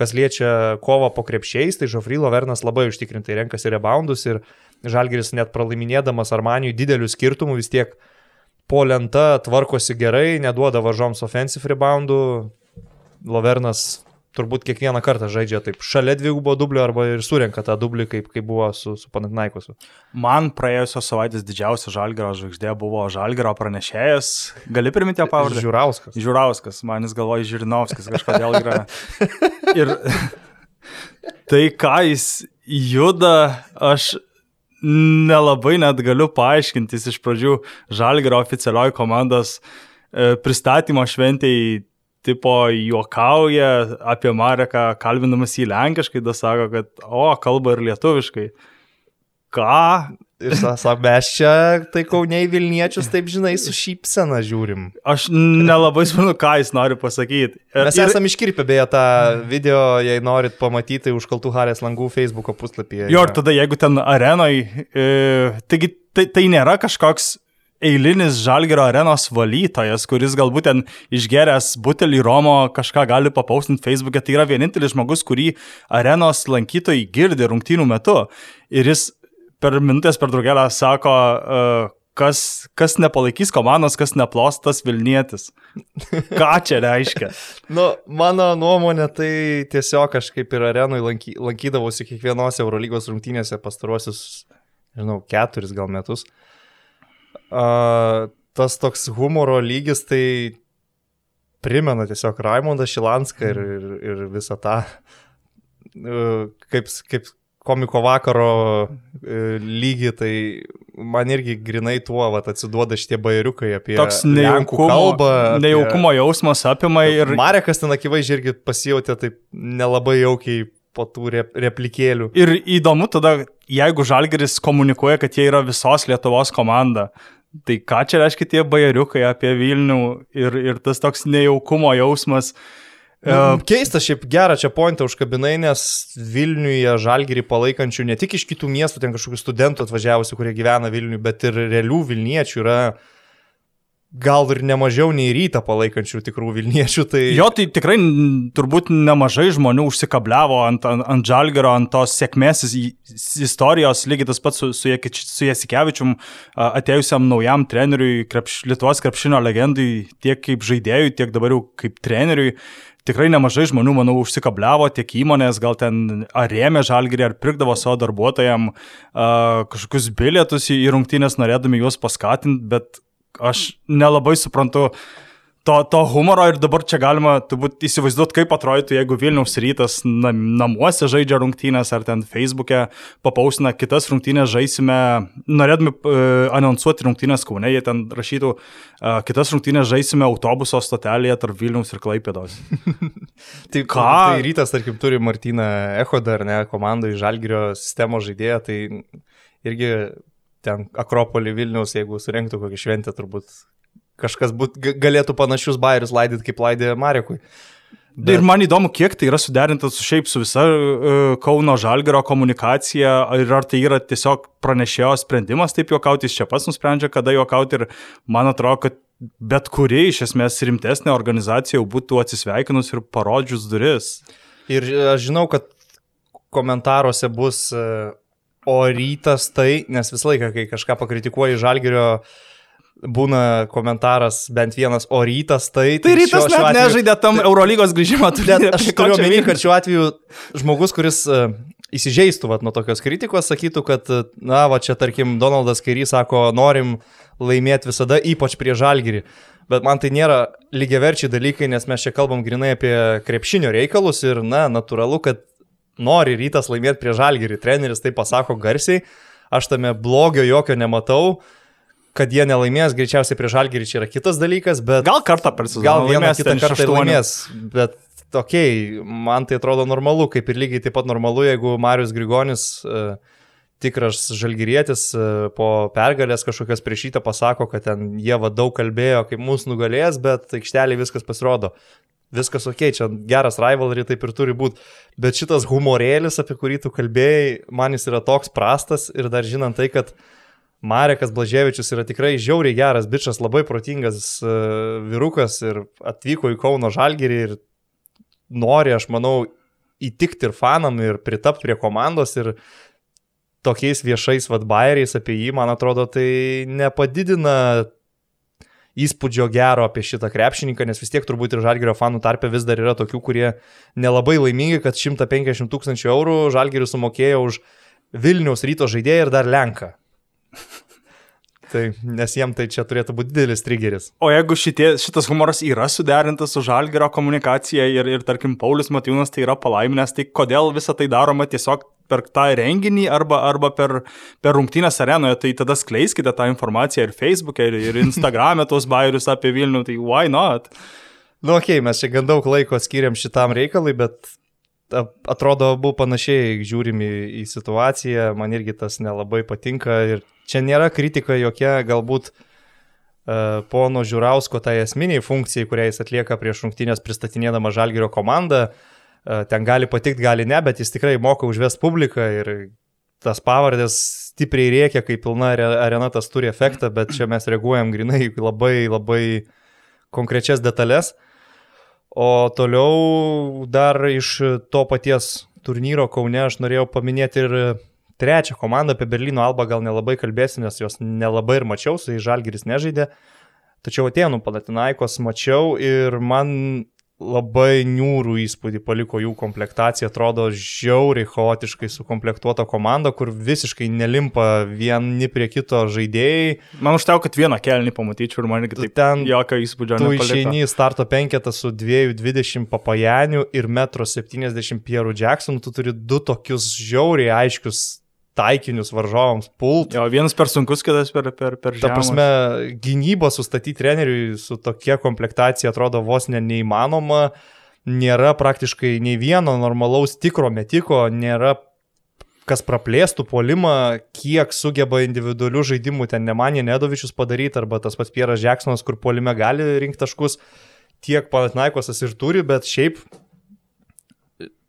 kas liečia kovą po krepšiais, tai Žofrylo Vernas labai užtikrintai renkasi reboundus ir Žalgiris net pralaiminėdamas Armanijui didelių skirtumų vis tiek po lenta tvarkosi gerai, neduoda varžoms offensive reboundų, Lovernas turbūt kiekvieną kartą žaidžia taip šalia dvigubo dublio arba ir surenka tą dublį, kaip, kaip buvo su, su Panatnaikosu. Man praėjusios savaitės didžiausia žalgero žvaigždė buvo žalgero pranešėjas. Gali priminti jo pavardę? Žiūrauskas. Žiūrauskas, man jis galvoja Žirinovskis kažkodėl yra. Ir tai, ką jis juda, aš nelabai net galiu paaiškinti. Jis iš pradžių žalgero oficialioji komandos e, pristatymo šventėjai tipo juokauja apie Mareką, kalbinamas jį lenkiškai, da sako, kad, o, kalba ir lietuviškai. Ką? Ir sako, mes čia tai kauniai Vilniečius, taip žinai, su šypsena žiūrim. Aš nelabai suprantu, ką jis nori pasakyti. Ir, mes esame iškirpę beje tą video, jei norit pamatyti užkaltų Harės langų Facebook puslapyje. Jo, ir tada jeigu ten arenai, e, taigi tai, tai nėra kažkoks eilinis Žalgerio arenos valytojas, kuris galbūt ten išgeręs butelį Romo kažką gali papaustinti Facebook'e, tai yra vienintelis žmogus, kurį arenos lankytojai girdi rungtynių metu. Ir jis per minutės per draugelę sako, uh, kas, kas nepalaikys komandos, kas neplos tas Vilnietis. Ką čia reiškia? nu, mano nuomonė, tai tiesiog kažkaip ir arenui lanky, lankydavausi kiekvienos Eurolygos rungtynėse pastaruosius, nežinau, keturis gal metus. Uh, a, tas toks humoro lygis tai primena tiesiog Raimondą Šilanską ir, ir, ir visą tą, kaip, kaip komiko vakaro e, lygį, tai man irgi grinai tuo vat, atsiduoda šitie bairiukai apie toks nejaukumo, kalbą. Apie... Nejaukumo jausmas apima ir... Marekas ten akivaizdžiai irgi pasijutė taip nelabai jaukiai po tų replikėlių. Ir įdomu tada, jeigu Žalgeris komunikuoja, kad jie yra visos Lietuvos komanda, tai ką čia reiškia tie bajariukai apie Vilnių ir, ir tas toks nejaukumo jausmas. Uh, Keista, šiaip gerą čia pointą užkabinai, nes Vilniuje žalgerį palaikančių ne tik iš kitų miestų, ten kažkokių studentų atvažiavusių, kurie gyvena Vilniuje, bet ir realių Vilniečių yra uh, gal ir nemažiau nei rytą palaikančių tikrų Vilniečių. Tai... Jo, tai tikrai turbūt nemažai žmonių užsikabliavo ant, ant, ant Žalgero, ant tos sėkmės istorijos, lygiai tas pats su, su, su Jasikevičium atėjusiam naujam treneriui, krepš, Lietuvos krepšinio legendui, tiek kaip žaidėjui, tiek dabar jau kaip treneriui. Tikrai nemažai žmonių, manau, užsikabliavo, tiek įmonės gal ten ar rėmė žalgerį, ar pirkdavo savo darbuotojams uh, kažkokius bilietus į rungtynės, norėdami juos paskatinti, bet aš nelabai suprantu to, to humoro ir dabar čia galima turbūt įsivaizduoti, kaip atrodytų, jeigu Vilniaus rytas namuose žaidžia rungtynės ar ten Facebook'e papausina kitas rungtynės žaisime, norėdami uh, anonsuoti rungtynės Kaune, jie ten rašytų, uh, kitas rungtynės žaisime autobuso stotelėje tarp Vilniaus ir Klaipėdos. tai ką? Tai rytas, tarkim, turi Martyną Echodą, ar ne, komandai Žalgirio sistemos žaidėją, tai irgi ten Akropolį Vilniaus, jeigu surinktų kokį šventę, turbūt kažkas būt, galėtų panašius bairius laidyti, kaip laidė Marekui. Bet... Ir man įdomu, kiek tai yra suderinta su šiaip su visa uh, Kauno Žalgero komunikacija ir ar tai yra tiesiog pranešėjo sprendimas taip juokauti, jis čia pats nusprendžia, kada juokauti ir man atrodo, kad bet kuri iš esmės rimtesnė organizacija jau būtų atsisveikinus ir parodžius duris. Ir aš žinau, kad komentaruose bus uh, O rytas tai, nes visą laiką, kai kažką pakritikuoji žalgerio, būna komentaras bent vienas, o rytas tai... Tai, tai rytas net atveju, nežaidė tam Eurolygos grįžimą. Net, aš turiu omeny, kad šiuo atveju žmogus, kuris uh, įsižeistų vat, nuo tokios kritikos, sakytų, kad, na, va čia tarkim, Donaldas Kairys sako, norim laimėti visada, ypač prie žalgerį. Bet man tai nėra lygiaverčiai dalykai, nes mes čia kalbam grinai apie krepšinio reikalus ir, na, natūralu, kad nori rytas laimėti prie žalgerį, treneris tai pasako garsiai, aš tame blogio jokio nematau, kad jie nelaimės, greičiausiai prie žalgerį čia yra kitas dalykas, bet... Gal kartą per sezoną. Gal vieną kitą kartą laimės, bet okei, okay, man tai atrodo normalu, kaip ir lygiai taip pat normalu, jeigu Marius Grigonis... Uh, tikras žalgyrietis e, po pergalės kažkokios priešytą pasako, kad ten jie va daug kalbėjo, kaip mūsų nugalės, bet aikštelė viskas pasirodo viskas ok, čia geras rivalry taip ir turi būti, bet šitas humorėlis, apie kurį tu kalbėjai, man jis yra toks prastas ir dar žinant tai, kad Marekas Blaževičius yra tikrai žiauriai geras bičias, labai protingas uh, vyrukas ir atvyko į Kauno Žalgirį ir nori, aš manau, įtikti ir fanam ir pritapti prie komandos ir tokiais viešais vadbairiais apie jį, man atrodo, tai nepadidina įspūdžio gero apie šitą krepšininką, nes vis tiek turbūt ir Žalgerio fanų tarpe vis dar yra tokių, kurie nelabai laimingi, kad 150 tūkstančių eurų Žalgeris sumokėjo už Vilniaus ryto žaidėją ir dar Lenką. Tai, nes jiem tai čia turėtų būti didelis triggeris. O jeigu šitie, šitas humoras yra suderintas su žalgerio komunikacija ir, ir tarkim, Paulius Matijūnas tai yra palaiminęs, tai kodėl visą tai daroma tiesiog per tą renginį arba, arba per, per rungtynės arenoje, tai tada skleiskite tą informaciją ir Facebook'e, ir, ir Instagram'e tos bairius apie Vilnių, tai why not? Nu, okei, okay, mes čia gan daug laiko skiriam šitam reikalui, bet atrodo, abu panašiai žiūrimi į situaciją, man irgi tas nelabai patinka ir čia nėra kritika jokia, galbūt uh, pono Žiūrausko tai esminiai funkcijai, kurią jis atlieka prieš rungtynės pristatinėdama Žalgirio komandą, uh, ten gali patikti, gali ne, bet jis tikrai moka užvest publiką ir tas pavardės stipriai rėkia, kai pilna arena tas turi efektą, bet čia mes reaguojam grinai labai labai konkrečias detalės. O toliau dar iš to paties turnyro Kaune aš norėjau paminėti ir trečią komandą apie Berlyno Alba gal nelabai kalbėsiu, nes jos nelabai ir mačiau, su jais Žalgiris nežaidė. Tačiau Atenų Palatinaikos mačiau ir man labai niūrų įspūdį paliko jų komplektacija, atrodo žiauriai chaotiškai sukomplektuota komanda, kur visiškai nelimpa vieni prie kito žaidėjai. Man užteko, kad vieną kelnį pamatyčiau ir man irgi ten jokio įspūdžio. Tu išeini į starto penketą su 2,20 papajaniu ir 1,70 m Pieru Jacksonu, tu turi du tokius žiauriai aiškius taikinius varžovams pult. Jo, vienas per sunkus, kitas per, per, per žemas. Ta prasme, gynybą sustatyti treneriui su tokia komplektacija atrodo vos ne neįmanoma. Nėra praktiškai nei vieno normalaus tikro metiko, nėra kas praplėstų polimą, kiek sugeba individualių žaidimų ten Nemanė Nedovičius padaryti, arba tas pats Pieras Jacksonas, kur polime gali rinkti taškus, tiek Panatnaikosas ir turi, bet šiaip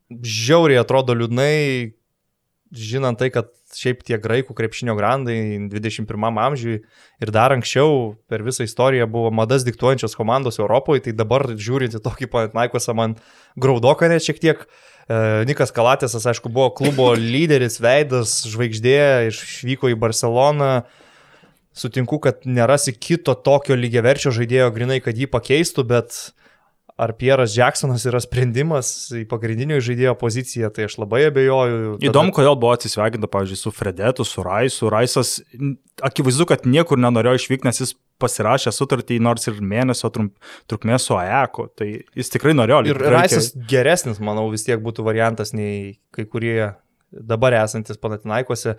žiauriai atrodo liūdnai, žinant tai, kad šiaip tie graikų krepšinio grandai 21 amžiui ir dar anksčiau per visą istoriją buvo madas diktuojančios komandos Europoje, tai dabar žiūrint į tokį Panatnaikosą man graudoka net šiek tiek. E, Nikas Kalatėsas, aišku, buvo klubo lyderis, veidas, žvaigždė, išvyko į Barceloną. Sutinku, kad nerasi kito tokio lygiaverčio žaidėjo grinai, kad jį pakeistų, bet ar Pieras Jacksonas yra sprendimas į pagrindinio žaidėjo poziciją, tai aš labai abejoju. Tada... Įdomu, kodėl buvo atsisveikinta, pavyzdžiui, su Fredetu, su Raisu. Raisas, akivaizdu, kad niekur nenorėjo išvykti, nes jis pasirašė sutartį nors ir mėnesio trump, trukmės su AEKO, tai jis tikrai norėjo. Ir Raisas geresnis, manau, vis tiek būtų variantas nei kai kurie dabar esantis Panatinaikose.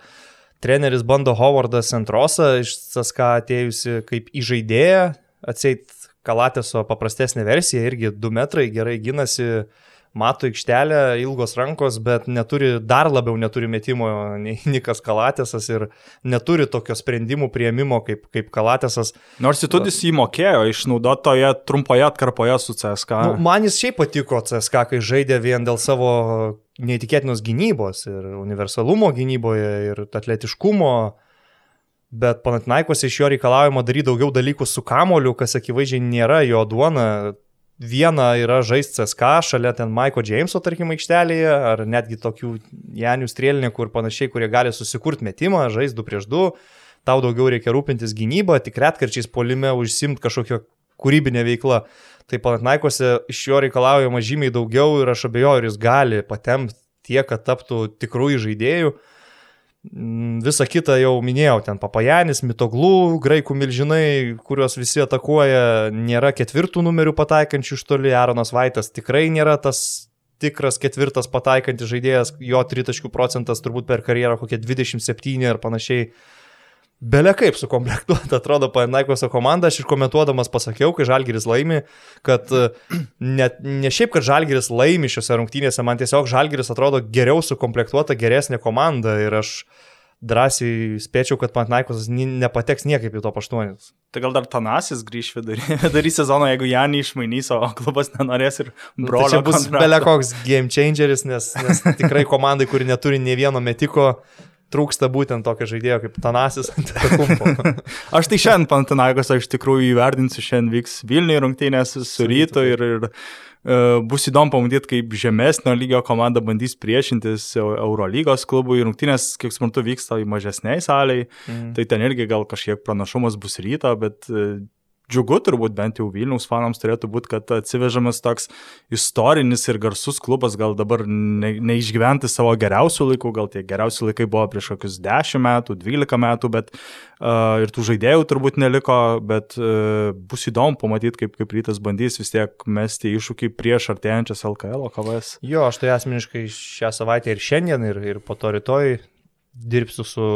Treneris bando Howardą Centrosą iš CSK atėjusi kaip įžaidėja, atseit Kalatėso paprastesnė versija, irgi 2 metrai, gerai ginasi, mato aikštelę, ilgos rankos, bet neturi, dar labiau neturi metimo nei Nikas Kalatėsas ir neturi tokio sprendimų prieimimo kaip, kaip Kalatėsas. Nors įtudis jį mokėjo išnaudotoje trumpoje atkarpoje su CSK. Nu, man jis šiaip patiko CSK, kai žaidė vien dėl savo neįtikėtinos gynybos ir universalumo gynyboje ir atletiškumo bet Panatinaikos iš jo reikalaujama daryti daugiau dalykų su kamoliu, kas akivaizdžiai nėra jo duona. Viena yra žaisti CSK, šalia ten Maiko Jameso, tarkim, aikštelėje, ar netgi tokių Janių strėlininkų ir panašiai, kurie gali susikurti metimą, žaisti 2 prieš 2, tau daugiau reikia rūpintis gynybą, tik retkarčiais polime užsimti kažkokią kūrybinę veiklą. Tai Panatinaikose iš jo reikalaujama žymiai daugiau ir aš abejoju, ar jis gali patemti tiek, kad taptų tikrųjų žaidėjų. Mm, Visą kitą jau minėjau, ten Papajanis, Mitoglų, graikų milžinai, kuriuos visi atakuoja, nėra ketvirtų numerių pataikančių iš toli, Aronas Vaitas tikrai nėra tas tikras ketvirtas pataikantis žaidėjas, jo tritaškių procentas turbūt per karjerą kokie 27 ar panašiai. Belia kaip sukomplektuota atrodo Panaikoso komanda, aš ir komentuodamas pasakiau, kai Žalgiris laimi, kad e, ne, ne šiaip, kad Žalgiris laimi šiuose rungtynėse, man tiesiog Žalgiris atrodo geriau sukomplektuota, geresnė komanda ir aš drąsiai spėčiau, kad Panaikosas nepateks niekaip į to paštuonis. Tai gal dar Tanasis grįž vidury, vidury sezono, jeigu Janį išmainys, o klubas nenorės ir brolio. Nu, tai čia bus belekoks game changeris, nes, nes tikrai komandai, kuri neturi ne vieno metiko, trūksta būtent tokio žaidėjo kaip Tanasis ant kumpo. aš tai šiandien Pantanagos, aš tikrųjų įverdinsiu, šiandien vyks Vilniuje rungtynės su ryto ir, ir uh, bus įdomu pamatyti, kaip žemesnio lygio komanda bandys priešintis Eurolygos klubui. Rungtynės, kiek suprantu, vyksta į mažesniai saliai, mm. tai ten irgi gal kažkiek pranašumas bus ryto, bet uh, džiugu turbūt bent jau Vilniaus fanams turėtų būti, kad atsivežamas toks istorinis ir garsus klubas, gal dabar ne, neišgyventi savo geriausių laikų, gal tie geriausi laikai buvo prieš kokius 10 metų, 12 metų, bet uh, ir tų žaidėjų turbūt neliko, bet uh, bus įdomu pamatyti, kaip, kaip rytas bandys vis tiek mesti iššūkį prieš artėjančias LKL KVS. Jo, aš tai asmeniškai šią savaitę ir šiandien, ir, ir po to rytoj dirbsiu su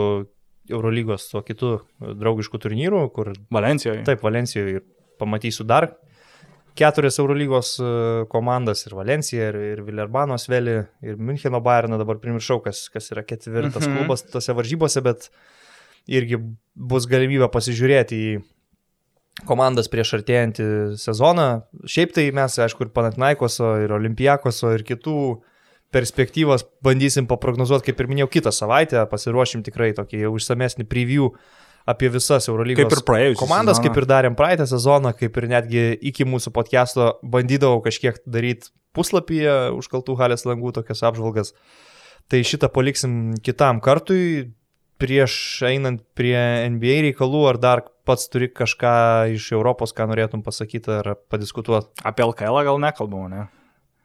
Eurolygos, o kitų draugiškų turnyrų, kur... Valencijoje. Taip, Valencijoje ir pamatysiu dar keturias Eurolygos e, komandas ir Valencija, ir, ir Villerbano Sveli, ir Müncheno Bayerną, dabar primiršau, kas, kas yra ketvirtas mhm. klubas tose varžybose, bet irgi bus galimybė pasižiūrėti į komandas prieš artėjantį sezoną. Šiaip tai mes, aišku, ir Panatnaikoso, ir Olimpiakoso, ir kitų perspektyvas bandysim paprognozuoti, kaip ir minėjau, kitą savaitę, pasiruošim tikrai tokį jau išsamesnį preview apie visas Eurolygos kaip ir praėjusias komandas, sezoną. kaip ir darėm praeitą sezoną, kaip ir netgi iki mūsų podcast'o bandydavau kažkiek daryti puslapyje užkaltų halės langų tokias apžvalgas. Tai šitą paliksim kitam kartui, prieš einant prie NBA reikalų, ar dar pats turi kažką iš Europos, ką norėtum pasakyti ar padiskutuoti? Apie LKL gal nekalbam, ne?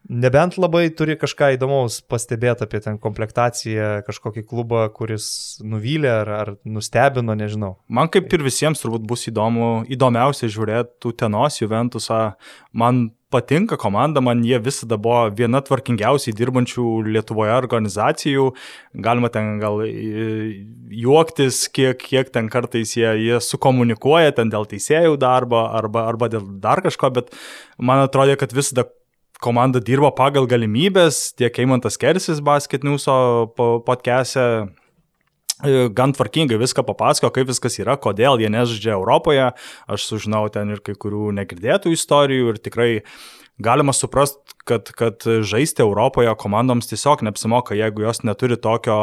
Nebent labai turi kažką įdomaus pastebėti apie ten komplektaciją, kažkokį klubą, kuris nuvylė ar, ar nustebino, nežinau. Man kaip ir visiems turbūt bus įdomu, įdomiausia žiūrėti Tenos Juventusą. Man patinka komanda, man jie visada buvo viena tvarkingiausiai dirbančių Lietuvoje organizacijų. Galima ten gal juoktis, kiek, kiek ten kartais jie, jie sukomunikuoja ten dėl teisėjų darbo arba, arba dėl dar kažko, bet man atrodo, kad visada komanda dirba pagal galimybės, tiek Eimantas Kersis Basket Newso podcast'e e, gan tvarkingai viską papasako, kaip viskas yra, kodėl jie nežaidžia Europoje. Aš sužinau ten ir kai kurių negirdėtų istorijų ir tikrai galima suprasti, kad, kad žaisti Europoje komandoms tiesiog neapsimoka, jeigu jos neturi tokio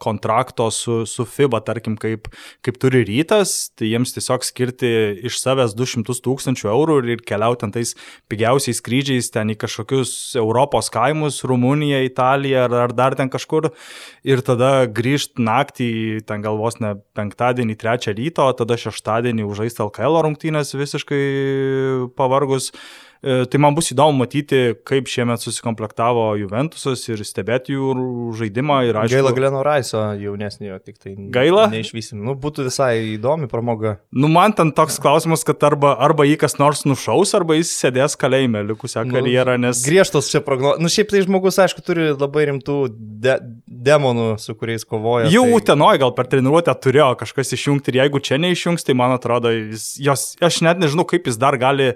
kontrakto su, su FIBA, tarkim, kaip, kaip turi rytas, tai jiems tiesiog skirti iš savęs 200 tūkstančių eurų ir keliauti tais pigiausiais skrydžiais ten į kažkokius Europos kaimus, Rumuniją, Italiją ar, ar dar ten kažkur ir tada grįžti naktį, ten galvos ne penktadienį, trečią ryto, tada šeštadienį užžaisti LKL rungtynės visiškai pavargus. E, tai man bus įdomu matyti, kaip šiemet susikomplektavo Juventusas ir stebėti jų žaidimą. Ir, aišku, Gaila Gleno Raiso jaunesniojo, tik tai gaila. Neišvysim. Nu, būtų visai įdomi pramoga. Nu, man ten toks klausimas, kad arba, arba jį kas nors nušaus, arba jis sėdės kalėjime likusią nu, karjerą, nes... Griežtos čia prognozijos. Nu, šiaip tai žmogus, aišku, turi labai rimtų de demonų, su kuriais kovoja. Jau tai... utenoje gal per treniruotę turėjo kažkas išjungti ir jeigu čia neišjungs, tai man atrodo, jis, jos, aš net nežinau, kaip jis dar gali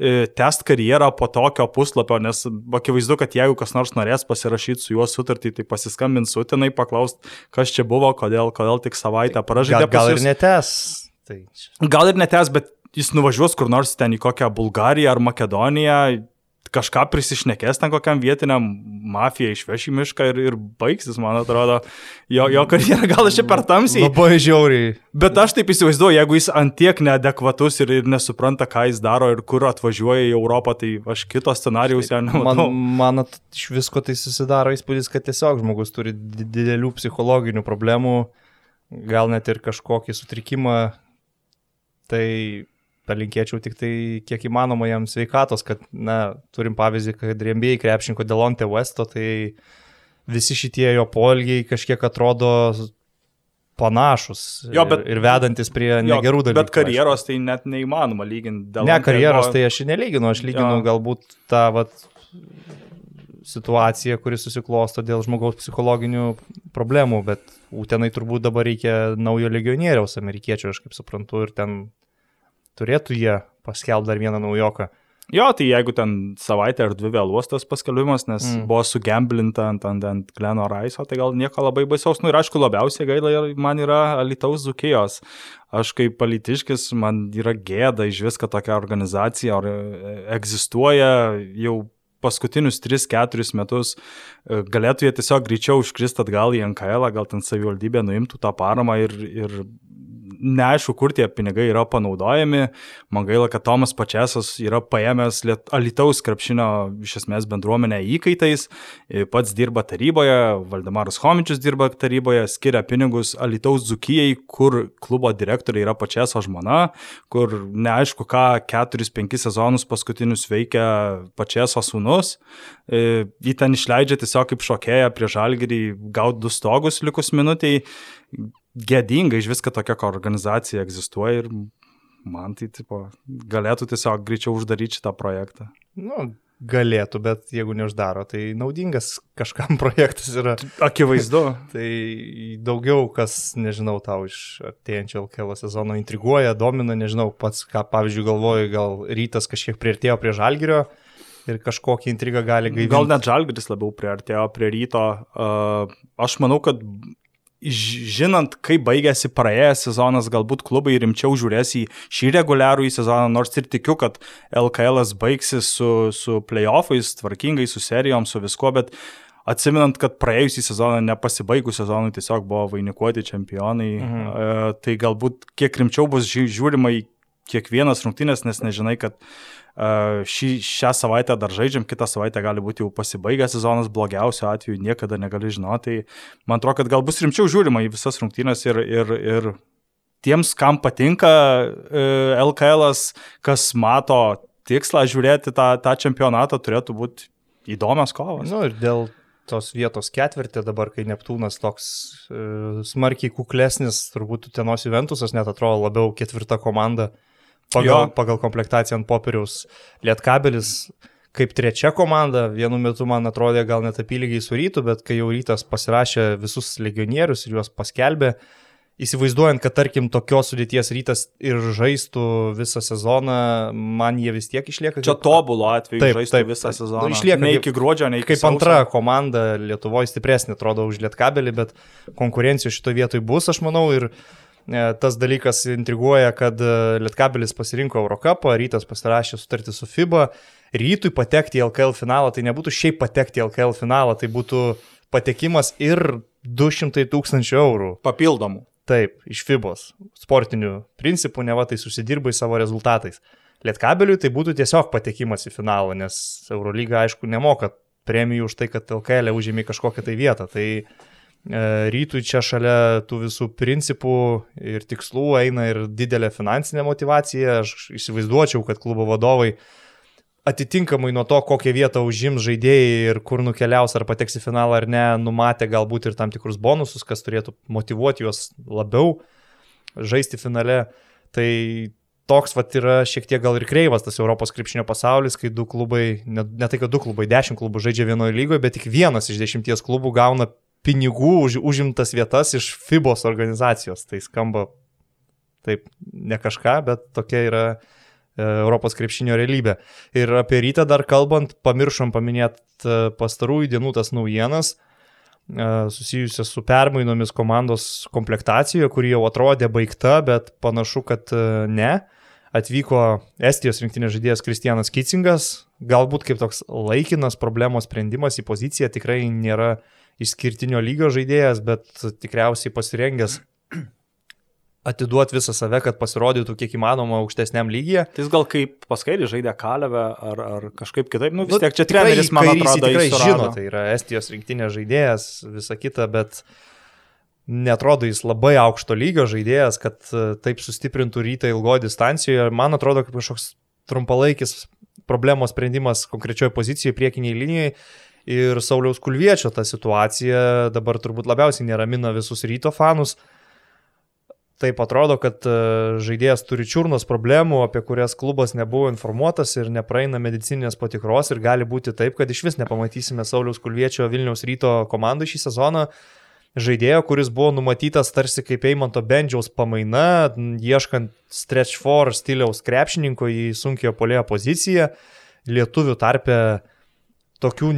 E, test karjerą po tokio puslapio, nes akivaizdu, kad jeigu kas nors norės pasirašyti su juo sutartį, tai pasiskambins sutinai, paklaust, kas čia buvo, kodėl, kodėl tik savaitę pražaidė. Gal, gal ir netes. Tai... Gal ir netes, bet jis nuvažiuos kur nors ten į kokią Bulgariją ar Makedoniją, kažką prisišnekės ten kokiam vietiniam mafijai išveš į mišką ir, ir baigsis, man atrodo, jo, jo karjera gal čia per tamsiai. Labai žiauriai. Bet aš taip įsivaizduoju, jeigu jis antiek neadekvatus ir, ir nesupranta, ką jis daro ir kur atvažiuoja į Europą, tai aš kito scenarijaus jau nematau. Man, man iš visko tai susidaro įspūdis, kad tiesiog žmogus turi didelių psichologinių problemų, gal net ir kažkokį sutrikimą. Tai palinkėčiau tik tai kiek įmanoma jam sveikatos, kad, na, turim pavyzdį, kad rėmėjai krepšinko Delonte Westo, tai visi šitie jo polgiai kažkiek atrodo panašus jo, bet, ir, ir vedantis prie jo, negerų dalykų. Bet karjeros aišku. tai net neįmanoma lyginti. Ne, karjeros buvo... tai aš nelyginu, aš lyginu jo. galbūt tą vat, situaciją, kuri susiklosto dėl žmogaus psichologinių problemų, bet Utenai turbūt dabar reikia naujo legionieriaus amerikiečio, aš kaip suprantu, ir ten turėtų jie paskelbti dar vieną naujoką. Jo, tai jeigu ten savaitę ar dvi vėluos tas paskelbimas, nes mm. buvo sugamblinta ant, ant, ant Gleno Raiso, tai gal nieko labai baisaus. Nu ir aišku, labiausiai gaila man yra Alitaus Zukijos. Aš kaip politiškis, man yra gėda iš viską tokia organizacija, ar e, egzistuoja jau paskutinius 3-4 metus e, galėtų jie tiesiog greičiau užkrist atgal į NKL, gal ten savivaldybė nuimtų tą paramą ir, ir neaišku, kur tie pinigai yra panaudojami. Man gaila, kad Tomas Pačiasas yra paėmęs Alitaus krepšinio iš esmės bendruomenę įkaitais, pats dirba taryboje, Valdemaras Homičius dirba taryboje, skiria pinigus Alitaus Dzukijai, kur klubo direktoriai yra Pačiaso žmona, kur neaišku, ką 4-5 sezonus paskutinius veikia Pačiaso sūnus. Jį ten išleidžia tiesiog kaip šokėja prie žalgerį gauti du stogus likus minutiai gėdinga iš viską tokia organizacija egzistuoja ir man tai tipo, galėtų tiesiog greičiau uždaryti šitą projektą. Nu, galėtų, bet jeigu neuždaro, tai naudingas kažkam projektas yra. Akivaizdu. tai daugiau kas, nežinau, tau iš artėjančio LKL sezono intriguoja, domina, nežinau, pats, ką pavyzdžiui galvoju, gal rytas kažkiek prieartėjo prie žalgerio ir kažkokią intrigą gali gaivinti. Gal net žalgeris labiau prieartėjo prie ryto. Aš manau, kad žinant, kaip baigėsi praėjęs sezonas, galbūt klubai rimčiau žiūrės į šį reguliarų į sezoną, nors ir tikiu, kad LKL baigsis su, su playoffais, tvarkingai, su serijom, su visko, bet atsiminant, kad praėjusį sezoną, nepasibaigus sezonui, tiesiog buvo vainikuoti čempionai, mhm. e, tai galbūt kiek rimčiau bus žiūrima į kiekvienas rungtynės, nes nežinai, kad šį, šią savaitę dar žaidžiam, kitą savaitę gali būti jau pasibaigęs sezonas, blogiausiu atveju niekada negali žinoti. Tai man atrodo, kad gal bus rimčiau žiūrima į visas rungtynės ir, ir, ir tiems, kam patinka LKL, kas mato tikslą žiūrėti tą, tą čempionatą, turėtų būti įdomios kovos. Nu, ir dėl tos vietos ketvirtį dabar, kai Neptūnas toks e, smarkiai kuklesnis, turbūt Tenos Juventusas net atrodo labiau ketvirta komanda pagal, jo. pagal komplektaciją ant popieriaus. Lietkabelis kaip trečia komanda, vienu metu man atrodė gal net apylygiai su rytu, bet kai jau rytas pasirašė visus legionierius ir juos paskelbė, įsivaizduojant, kad tarkim tokios sudėties rytas ir žaistų visą sezoną, man jie vis tiek išlieka. Čia tobulo atveju taip, žaistų taip, visą sezoną. Išlieka ne iki gruodžio, ne iki Kaip sausio. antra komanda Lietuvoje stipresnė, atrodo, už Lietkabelį, bet konkurencijų šitoje vietoje bus, aš manau, ir e, tas dalykas intriguoja, kad e, Lietkabelis pasirinko Eurocapą, rytas pasirašė sutartį su FIBA, rytui patekti į LKL finalą, tai nebūtų šiaip patekti į LKL finalą, tai būtų patekimas ir 200 tūkstančių eurų. Papildomų. Taip, iš FIBOS. Sportinių principų, ne va tai susidirbai savo rezultatais. Lietkabeliui tai būtų tiesiog patekimas į finalą, nes Eurolyga aišku nemoka premijų už tai, kad LKL e užėmė kažkokią tai vietą. Tai e, rytui čia šalia tų visų principų ir tikslų eina ir didelė finansinė motivacija. Aš įsivaizduočiau, kad klubo vadovai atitinkamai nuo to, kokią vietą užims žaidėjai ir kur nukeliaus, ar pateks į finalą ar ne, numatė galbūt ir tam tikrus bonusus, kas turėtų motivuoti juos labiau žaisti finale. Tai toks vat yra šiek tiek gal ir kreivas tas Europos krepšinio pasaulis, kai du klubai, ne, ne tai kad du klubai, dešimt klubų žaidžia vienoje lygoje, bet tik vienas iš dešimties klubų gauna pinigų už užimtas vietas iš FIBOS organizacijos. Tai skamba taip ne kažką, bet tokia yra E, Europos krepšinio realybę. Ir apie rytą dar kalbant, pamiršom paminėti e, pastarųjų dienų tas naujienas e, susijusias su permainomis komandos komplektacijoje, kuri jau atrodė baigta, bet panašu, kad ne. Atvyko Estijos rinktinės žaidėjas Kristianas Kitsingas, galbūt kaip toks laikinas problemos sprendimas į poziciją, tikrai nėra išskirtinio lygio žaidėjas, bet tikriausiai pasirengęs atiduoti visą save, kad pasirodytų kiek įmanoma aukštesniam lygyje. Tai jis gal kaip paskaidį žaidė Kalevę ar, ar kažkaip kitaip, nu vis nu, tiek čia treneris, man atrodo, tikrai žino, tai yra Estijos rinktinės žaidėjas, visa kita, bet netrodo jis labai aukšto lygio žaidėjas, kad e, taip sustiprintų rytą ilgoje distancijoje. Man atrodo, kaip kažkoks trumpalaikis problemos sprendimas konkrečioje pozicijoje, priekiniai linijai. Ir Sauliaus Kulviečio ta situacija dabar turbūt labiausiai neramina visus ryto fanus. Uh, taip atrodo, kad e, žaidėjas turi čiurnos problemų, apie kurias klubas nebuvo informuotas ir nepraeina medicinės patikros ir gali būti taip, kad iš vis nepamatysime Sauliaus Kulviečio Vilniaus ryto komandų šį sezoną. Žaidėjo, kuris buvo numatytas tarsi kaip Eimanto Bendžiaus pamaina, ieškant stretch for stiliaus krepšininko į sunkiojo polėjo poziciją, lietuvių tarpe tokių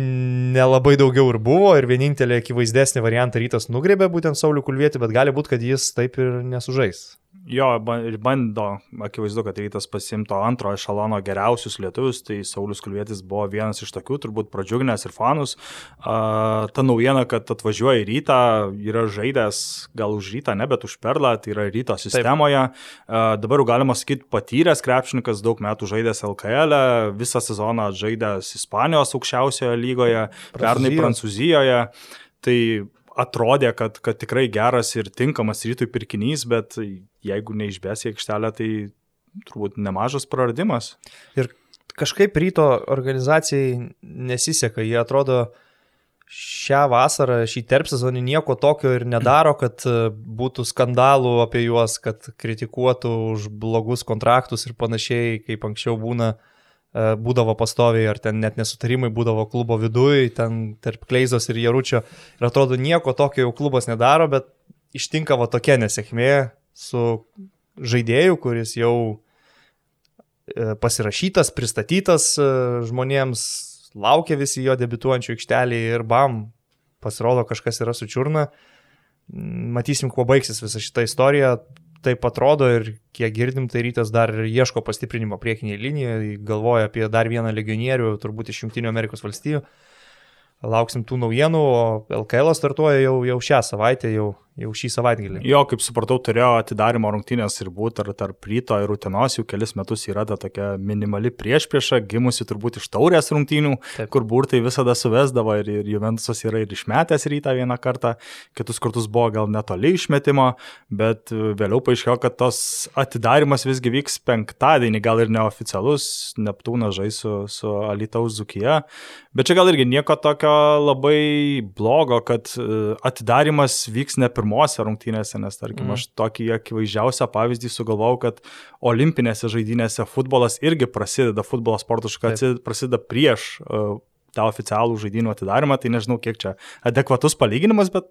nelabai daugiau ir buvo ir vienintelė akivaizdesnė variantą rytas nugrebė būtent Saulių Kulvietį, bet gali būti, kad jis taip ir nesužais. Jo, ir bando, akivaizdu, kad rytas pasimto antro ešalono geriausius lietuvius, tai Saulis Kulvietis buvo vienas iš tokių, turbūt pradžiuginęs ir fanus. Uh, ta naujiena, kad atvažiuoja į rytą, yra žaidęs gal už rytą, ne, bet už perlą, tai yra ryto sistemoje. Uh, dabar jau galima sakyti patyręs krepšininkas, daug metų žaidęs LKL, e, visą sezoną žaidęs Ispanijos aukščiausioje lygoje, pernai Prancūzijoje. Tai atrodė, kad, kad tikrai geras ir tinkamas rytui pirkinys, bet jeigu neišbės į aikštelę, tai turbūt nemažas praradimas. Ir kažkaip ryto organizacijai nesiseka, jie atrodo šią vasarą, šį terpsezonį nieko tokio ir nedaro, kad būtų skandalų apie juos, kad kritikuotų už blogus kontraktus ir panašiai, kaip anksčiau būna uh, E, būdavo pastoviai, ar ten net nesutarimai būdavo klubo viduje, ten tarp Kleizos ir Jaručio. Ir atrodo, nieko tokio jau klubas nedaro, bet ištinka va tokia nesėkmė su žaidėju, kuris jau e, pasirašytas, pristatytas e, žmonėms, laukia visi jo debituojančių aikštelį ir bam, pasirodo kažkas yra su čiurna. Matysim, kuo baigsis visa šita istorija taip atrodo ir kiek girdim, tai rytas dar ieško pastiprinimo priekinėje linijoje, galvoja apie dar vieną legionierių, turbūt iš Junktinių Amerikos valstijų. Lauksim tų naujienų, o LKL startuoja jau, jau šią savaitę, jau jau šį savaitgalį. Jo, kaip supratau, turėjo atidarimo rungtynės ir būti ar tarp ryto ir rutinos jau kelis metus yra ta tokia minimali priešprieša, gimusi turbūt iš taurės rungtynių, Taip. kur burtai visada suvesdavo ir, ir Juventusas yra ir išmetęs rytą vieną kartą, kitus kartus buvo gal netoli išmetimo, bet vėliau paaiškėjo, kad tos atidarimas visgi vyks penktadienį, gal ir neoficialus, Neptūnas žais su, su Alitaus Zukija, bet čia gal irgi nieko tokio labai blogo, kad e, atidarimas vyks ne per pirmose rungtynėse, nes tarkim, mm. aš tokį akivaizdžiausią pavyzdį sugalvojau, kad olimpinėse žaidynėse futbolas irgi prasideda, futbolo sporto šaka prasideda prieš uh, tą oficialų žaidynų atidarimą, tai nežinau, kiek čia adekvatus palyginimas, bet...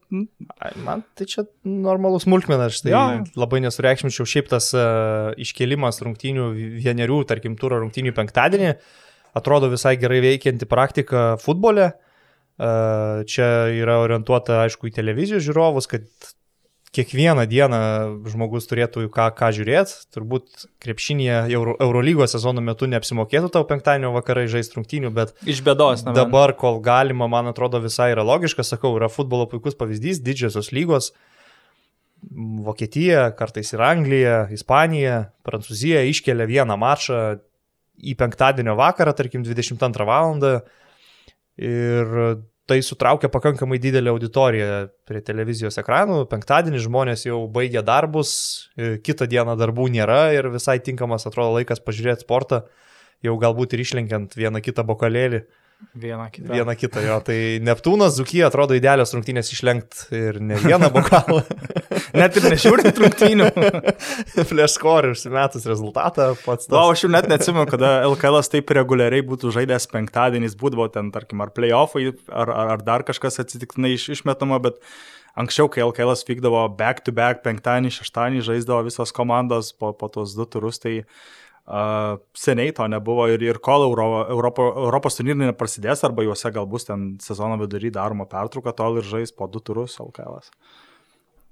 Man tai čia normalus smulkmenas, štai ja. labai nesureikšminčiau šiaip tas uh, iškelimas rungtynių vienerių, tarkim, turą rungtynių penktadienį, atrodo visai gerai veikianti praktika futbole. Uh, čia yra orientuota, aišku, į televizijos žiūrovus, kad kiekvieną dieną žmogus turėtų ką, ką žiūrėti. Turbūt krepšinėje Euro, Eurolygos sezono metu neapsimokėtų tau penktadienio vakarai žaisti rungtynių, bet iš bėdos. Na, dabar, kol galima, man atrodo visai yra logiška, sakau, yra futbolo puikus pavyzdys, didžiosios lygos. Vokietija, kartais ir Anglija, Ispanija, Prancūzija iškelia vieną mačą į penktadienio vakarą, tarkim 22 val. Ir tai sutraukia pakankamai didelę auditoriją prie televizijos ekranų. Penktadienį žmonės jau baigia darbus, e, kitą dieną darbų nėra ir visai tinkamas atrodo laikas pažiūrėti sportą, jau galbūt ir išlenkiant vieną kitą bokalėlį. Vieną kitą. Vieną kitą jo. Tai Neptūnas, Zukija atrodo idealios rungtynės išlenkti ir ne vieną bokalą. net ir nežiūrint rungtynių. Flash score užsimetus rezultatą pats. Na, aš jau net neatsimenu, kada LKL taip reguliariai būtų žaidęs penktadieniais, būdavo ten, tarkim, ar playoffai, ar, ar, ar dar kažkas atsitiktinai iš, išmetama, bet anksčiau, kai LKL vykdavo back to back, penktadienį, šeštadienį žaisdavo visos komandos po, po tos du turus, tai seniai to nebuvo ir, ir kol Euro, Europo, Europos turnyrai neprasidės arba juose gal bus ten sezono vidury daroma pertrauka, tol ir žais po du turus LKL.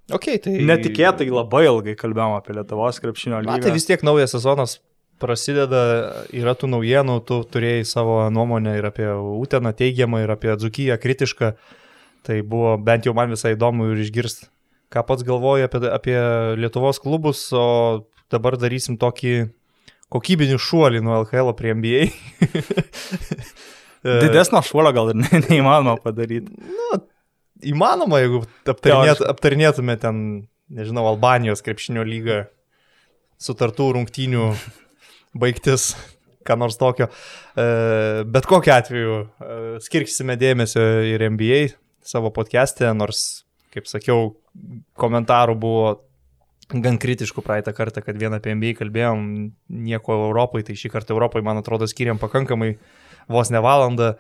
Okay, tai... Netikėtai labai ilgai kalbėjom apie Lietuvos krepšinio lygį. Tai vis tiek naujas sezonas prasideda, yra tų naujienų, tu turėjai savo nuomonę ir apie Uteną teigiamą, ir apie Dzukiją kritišką. Tai buvo bent jau man visai įdomu ir išgirsti, ką pats galvoji apie, apie Lietuvos klubus, o dabar darysim tokį kokybinį šuolį nuo LKL prie NBA. Didesnio šuolio gal ir ne, neįmanoma padaryti. Nu, įmanoma, jeigu aptarinėt, aptarinėtume ten, nežinau, Albanijos krepšinio lygą, sutartų rungtynių baigtis, ką nors tokio. E, bet kokiu atveju e, skirksime dėmesio ir NBA savo podcast'e, nors, kaip sakiau, komentarų buvo gan kritiškų praeitą kartą, kad vieną apie NBA kalbėjom, nieko Europai, tai šį kartą Europai, man atrodo, skiriam pakankamai vos ne valandą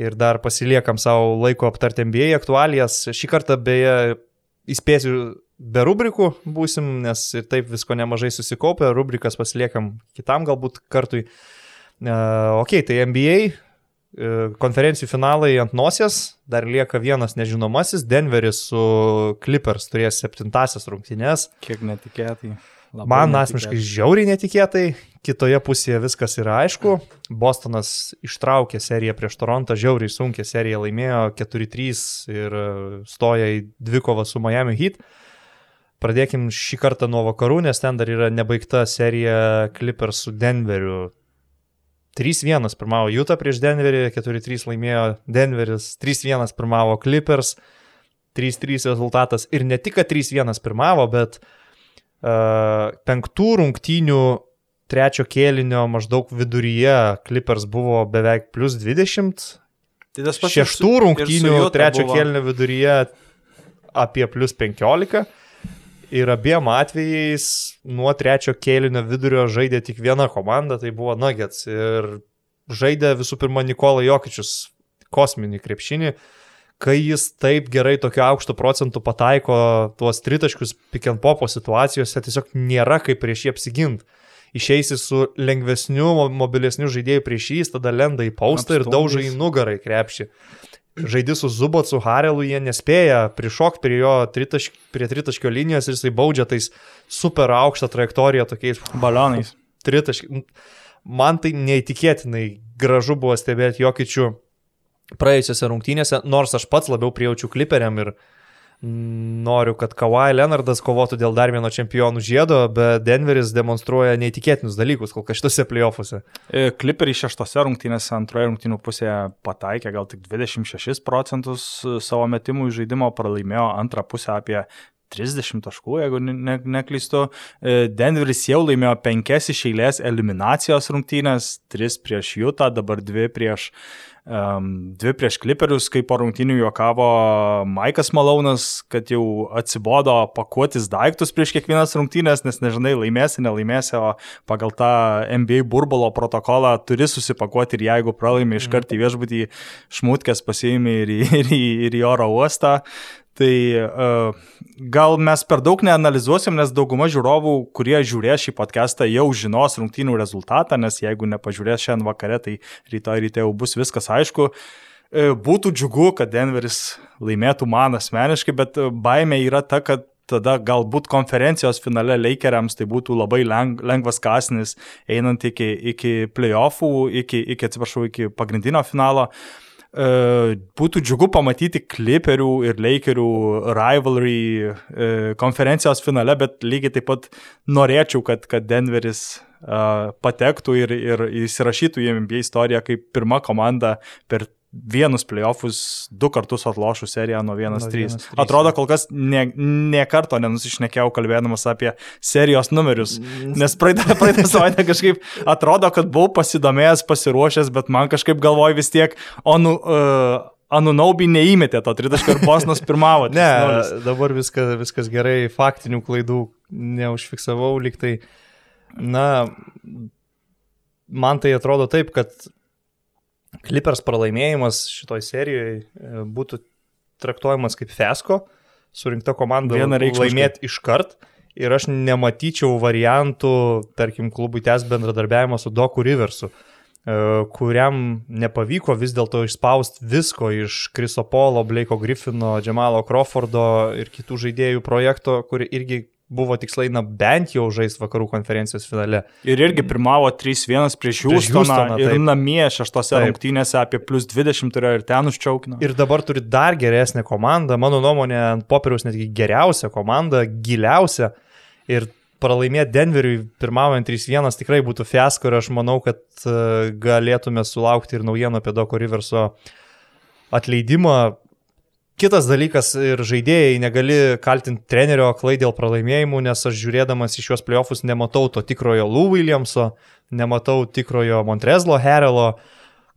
ir dar pasiliekam savo laiko aptarti NBA aktualijas. Šį kartą beje įspėsiu be rubrikų būsim, nes ir taip visko nemažai susikaupę, rubrikas pasiliekam kitam galbūt kartui. Uh, ok, tai NBA E, konferencijų finalai ant nosies, dar lieka vienas nežinomasis, Denveris su Clippers turės septintasias rungtynės. Kiek netikėtai. Labai Man asmeniškai žiauriai netikėtai, kitoje pusėje viskas yra aišku. Bostonas ištraukė seriją prieš Torontą, žiauriai sunkia serija laimėjo 4-3 ir stoja į dvikovą su Miami Heat. Pradėkim šį kartą nuo vakarų, nes ten dar yra nebaigta serija Clippers su Denveriu. 3-1 pirmavo Utah prieš Denverį, 4-3 laimėjo Denveris, 3-1 pirmavo Clippers, 3-3 rezultatas ir ne tik, kad 3-1 pirmavo, bet uh, penktų rungtynių trečio kėlinio maždaug viduryje Clippers buvo beveik plus 20. Tai tas pats šeštų rungtynių trečio buvo. kėlinio viduryje apie plus 15. Ir abiem atvejais nuo trečio kėlinio vidurio žaidė tik viena komanda, tai buvo Nuggets. Ir žaidė visų pirma Nikola Jokičius kosminį krepšinį, kai jis taip gerai tokiu aukštu procentu pataiko tuos tritaškius pick and popo situacijose, tiesiog nėra kaip prieš jį apsiginti. Išeisi su lengvesniu, mobilesniu žaidėju prieš jį, tada lenda į paustą ir daužai į nugarą į krepšį žaidži su Zubotu, Harelu, jie nespėja prišokti prie jo tritašk, prie tritaškio linijos ir jisai baudžia tais super aukštą trajektoriją tokiais balionais. Tritaškiai. Man tai neįtikėtinai gražu buvo stebėti Jokičių praėjusiose rungtynėse, nors aš pats labiau prijaučiu kliperiam ir uh, noriu, kad Kawhi Leonardas kovotų dėl dar vieno čempionų žiedo, bet Denveris demonstruoja neįtikėtinus dalykus kol kas šitose playoffuose. Kliperiai šeštose rungtynėse antroje rungtynių pusėje pataikė gal tik 26 procentus savo metimų į žaidimo, pralaimėjo antrą pusę apie 30 taškų, jeigu ne, ne, neklystu. E, Denveris jau laimėjo penkias iš eilės eliminacijos rungtynės, tris prieš Jutą, dabar dvi prieš, um, dvi prieš Clipperius, kaip po rungtynių juokavo Maikas Malaunas, kad jau atsibodo pakuotis daiktus prieš kiekvienas rungtynės, nes nežinai, laimėsi, nelaimėsi, o pagal tą NBA burbulo protokolą turi susipakuoti ir jeigu pralaimi iškart į viešbutį, šmutkės pasiimi ir į, ir į, ir į oro uostą. Tai uh, gal mes per daug neanalizuosim, nes dauguma žiūrovų, kurie žiūrės šį podcastą, jau žinos rungtynių rezultatą, nes jeigu nepažiūrės šiandien vakare, tai rytoj ryte jau bus viskas aišku. Uh, būtų džiugu, kad Denveris laimėtų man asmeniškai, bet baime yra ta, kad tada galbūt konferencijos finale Lakeriams tai būtų labai leng, lengvas kasnis einant iki, iki playoffų, iki, iki, atsiprašau, iki pagrindinio finalo. Uh, E, būtų džiugu pamatyti Clipperių ir Lakerių rivalry e, konferencijos finale, bet lygiai taip pat norėčiau, kad, kad Denveris e, patektų ir, ir įsirašytų į NBA istoriją kaip pirma komanda per vienus playoffus du kartus atlošų seriją nuo 1-3. Atrodo, kol kas ne, ne karto nenusišnekėjau kalbėdamas apie serijos numerius, nes praeitą, praeitą savaitę kažkaip atrodo, kad buvau pasidomėjęs, pasiruošęs, bet man kažkaip galvoj vis tiek, o nu... Uh, Anunaubi neįmetė to tritaškio ir Bosnas pirmavo. ne, dabar viskas, viskas gerai, faktinių klaidų neužfiksavau, liktai, na, man tai atrodo taip, kad Clippers pralaimėjimas šitoj serijoje e, būtų traktuojamas kaip fesko, surinkta komanda laimėti iškart. Ir aš nematyčiau variantų, tarkim, klubui tęs bendradarbiavimą su Doku Riversu, e, kuriam nepavyko vis dėlto išspausti visko iš Kriso Polo, Blake'o Griffino, Džemalo Crawfordo ir kitų žaidėjų projekto, kur irgi buvo tikslai, na, bent jau žais vakarų konferencijos finale. Ir irgi pirmavo 3-1 prieš Houstoną ir taip. namie šeštose taip. rungtynėse apie plus 20 turėjo ir ten užčiaukino. Ir dabar turi dar geresnę komandą, mano nuomonė, ant popieriaus netgi geriausią komandą, giliausią. Ir pralaimėti Denveriui pirmaujant 3-1 tikrai būtų fiasko ir aš manau, kad e, galėtume sulaukti ir naujienų apie Doko Riverso atleidimą Kitas dalykas ir žaidėjai negali kaltinti trenerio klai dėl pralaimėjimų, nes aš žiūrėdamas į šios playoffus nematau to tikrojo Lou Williamso, nematau tikrojo Montrezlo Herelo.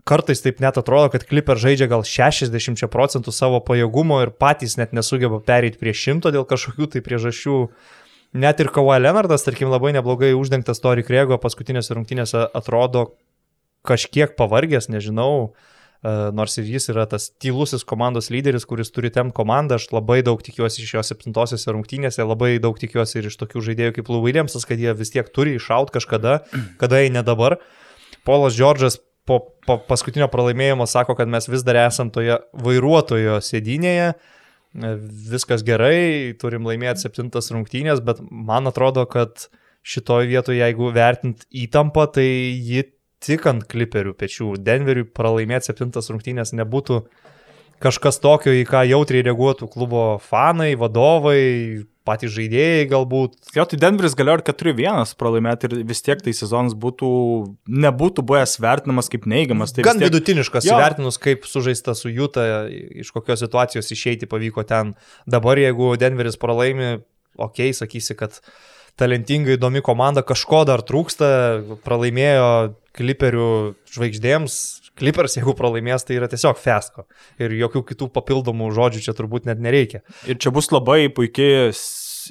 Kartais taip net atrodo, kad Clipper žaidžia gal 60 procentų savo pajėgumo ir patys net nesugeba pereiti prie šimto dėl kažkokių tai priežasčių. Net ir Kawhi Leonardas, tarkim, labai neblogai uždengtas Tori Krego paskutinėse rungtynėse atrodo kažkiek pavargęs, nežinau. Uh, nors ir jis yra tas tylusis komandos lyderis, kuris turi tem komandą, aš labai daug tikiuosi iš jo septintosiose rungtynėse, labai daug tikiuosi ir iš tokių žaidėjų kaip Lou Williamsas, kad jie vis tiek turi iššaut kažkada, kada jie ne dabar. Polas Džordžas po, po paskutinio pralaimėjimo sako, kad mes vis dar esam toje vairuotojo sėdynėje, e, viskas gerai, turim laimėti septintas rungtynės, bet man atrodo, kad šitoje vietoje, jeigu vertint įtampą, tai ji tik ant kliperių pečių. Denveriui pralaimėti septintas rungtynės nebūtų kažkas tokio, į ką jautriai reaguotų klubo fanai, vadovai, patys žaidėjai galbūt. Tai Denveris galėjo ir 4-1 pralaimėti ir vis tiek tai sezonas būtų, nebūtų buvęs vertinamas kaip neigiamas. Tai Gan tiek... vidutiniškas, jo. vertinus kaip sužaista su Jūta, iš kokios situacijos išeiti pavyko ten. Dabar jeigu Denveris pralaimi, okei, okay, sakysi, kad talentinga, įdomi komanda, kažko dar trūksta, pralaimėjo kliperių žvaigždėms, klipers, jeigu pralaimės, tai yra tiesiog fesko. Ir jokių kitų papildomų žodžių čia turbūt net nereikia. Ir čia bus labai puikiai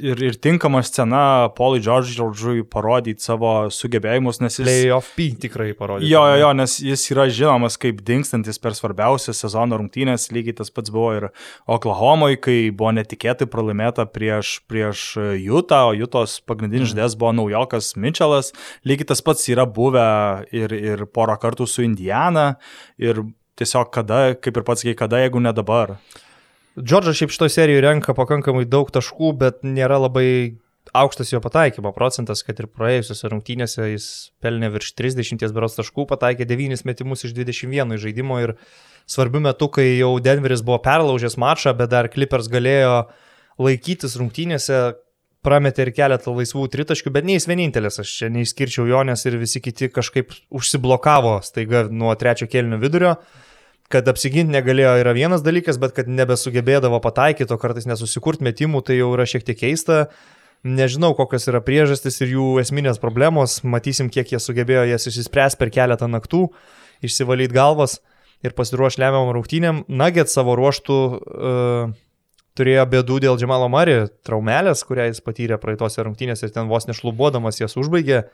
ir, ir tinkama scena Polui Džordžui parodyti savo sugebėjimus, nes jis... Playoff P tikrai parodė. Jo, jo, jo, nes jis yra žinomas kaip dinkstantis per svarbiausias sezono rungtynės, lygiai tas pats buvo ir Oklahomoje, kai buvo netikėtai pralaimėta prieš, prieš Jutą, o Jutos pagrindinis mm. žaidėjas buvo naujokas Mitchellas, lygiai tas pats yra buvę ir, ir porą kartų su Indiana ir tiesiog kada, kaip ir pats sakai, kada, jeigu ne dabar. Džordžas šiaip šito serijoje renka pakankamai daug taškų, bet nėra labai aukštas jo pataikymo procentas, kad ir praėjusiuose rungtynėse jis pelnė virš 30 beros taškų, pataikė 9 metimus iš 21 žaidimo ir svarbiu metu, kai jau Denveris buvo perlaužęs mačą, bet dar Clippers galėjo laikytis rungtynėse, prametė ir keletą laisvų tritaškių, bet ne jis vienintelis, aš čia neišskirčiau jo, nes ir visi kiti kažkaip užsiblokavo staiga nuo trečio kelnių vidurio. Kad apsiginti negalėjo yra vienas dalykas, bet kad nebesugebėdavo pataikyti, o kartais nesusikurt metimų, tai jau yra šiek tiek keista. Nežinau, kokios yra priežastys ir jų esminės problemos, matysim, kiek jie sugebėjo jas išsispręsti per keletą naktų, išsivalyti galvas ir pasiruošti lemiamam rungtynėm. Nugget savo ruoštų uh, turėjo bėdų dėl Džemalo Mari traumelės, kurią jis patyrė praeitose rungtynėse ir ten vos nešlubuodamas jas užbaigė.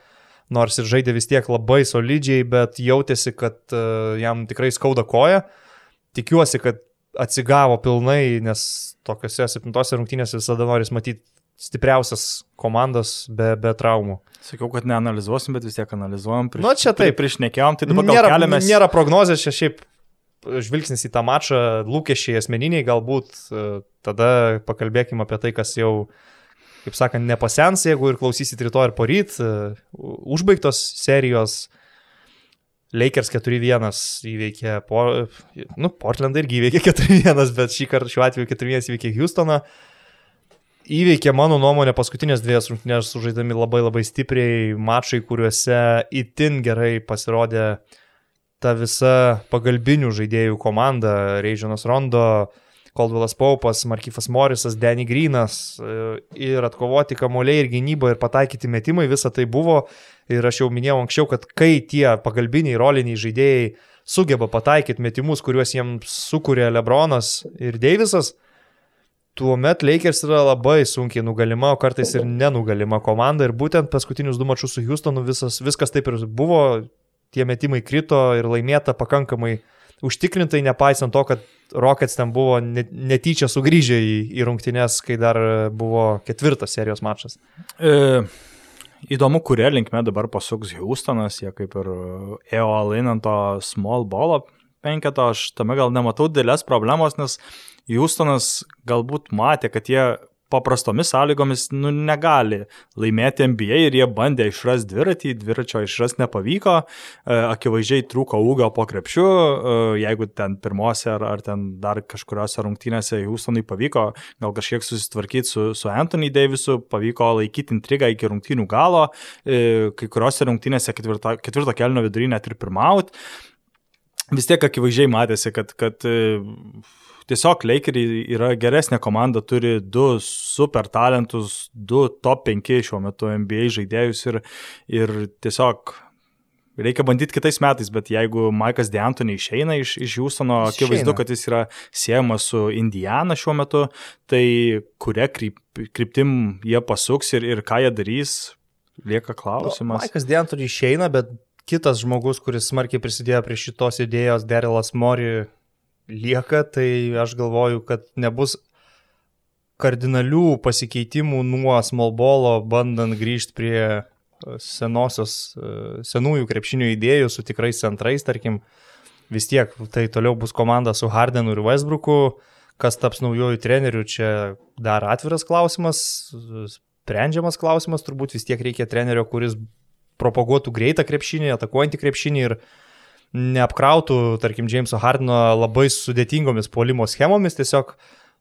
Nors ir žaidė vis tiek labai solidžiai, bet jautėsi, kad uh, jam tikrai skauda koja. Tikiuosi, kad atsigavo pilnai, nes tokiuose septintose rungtynėse visada noris matyti stipriausias komandas be, be traumų. Sakiau, kad neanalizuosim, bet vis tiek analizuojam. Prieš, nu, čia taip. Priešnekėjom, tai dabar nėra, keliamės. Nėra prognozės, čia šiaip žvilgsnis į tą mačą, lūkesčiai asmeniniai galbūt, e, tada pakalbėkime apie tai, kas jau, kaip sakant, nepasens, jeigu ir klausysit rytoj ir poryt, e, užbaigtos serijos. Lakers 4-1 įveikė, po, nu, Portland irgi įveikė 4-1, bet šį kartą šiuo atveju 4-1 įveikė Houstoną. Uh, įveikė mano nuomonė paskutinės dviejas rungtynės sužaidami labai labai stipriai, mačai, kuriuose itin gerai pasirodė ta visa pagalbinių žaidėjų komanda, Reižinas Rondo, Coldwellas Paupas, Markyfas Morisas, Danny Greenas e, ir atkovoti kamuoliai ir gynyba ir pataikyti metimai, visa tai buvo ir aš jau minėjau anksčiau, kad kai tie pagalbiniai roliniai žaidėjai sugeba pataikyti metimus, kuriuos jiems sukūrė Lebronas ir Deivisas, tuomet Lakers yra labai sunkiai nugalima, o kartais ir nenugalima komanda. Ir būtent paskutinius du mačius su Houstonu visas, viskas taip ir buvo, tie metimai krito ir laimėta pakankamai užtikrintai, nepaisant to, kad Rockets ten buvo netyčia sugrįžę į, į rungtynes, kai dar buvo ketvirtas serijos mačas. E, įdomu, kuria linkme dabar pasuks Houstonas, jie kaip ir ėjo alainant to small ball penketo, aš tame gal nematau didelės problemos, nes Houstonas galbūt matė, kad jie paprastomis sąlygomis nu, negali laimėti NBA ir jie bandė išras dviratį, dviračio išras nepavyko, e, akivaizdžiai trūko ūgio po krepšiu, e, jeigu ten pirmose ar, ar ten dar kažkuriuose rungtynėse Houstonui pavyko gal kažkiek susitvarkyti su, su Anthony Davisu, pavyko laikyti intrigą iki rungtynių galo, e, kai kuriuose rungtynėse ketvirto, ketvirto kelio vidury net ir pirmaut. Vis tiek akivaizdžiai matėsi, kad, kad tiesiog Lakeriai yra geresnė komanda, turi du super talentus, du top 5 šiuo metu NBA žaidėjus ir, ir tiesiog reikia bandyti kitais metais, bet jeigu Maikas Deantonė išeina iš, iš Houstono, akivaizdu, kad jis yra siejamas su Indiana šiuo metu, tai kuria kryp, kryptim jie pasuks ir, ir ką jie darys, lieka klausimas. Nu, Maikas Deantonė išeina, bet kitas žmogus, kuris smarkiai prisidėjo prie šitos idėjos, Derilas Mori, lieka, tai aš galvoju, kad nebus kardinalių pasikeitimų nuo smallbolo, bandant grįžti prie e, senosios, e, senųjų krepšinių idėjų su tikrais centrais, tarkim, vis tiek tai toliau bus komanda su Hardenu ir Westbrooku, kas taps naujojų trenerių, čia dar atviras klausimas, sprendžiamas klausimas, turbūt vis tiek reikia trenerio, kuris propaguotų greitą krepšinį, atakuojantį krepšinį ir neapkrautų, tarkim, Jameso Hardino labai sudėtingomis puolimo schemomis, tiesiog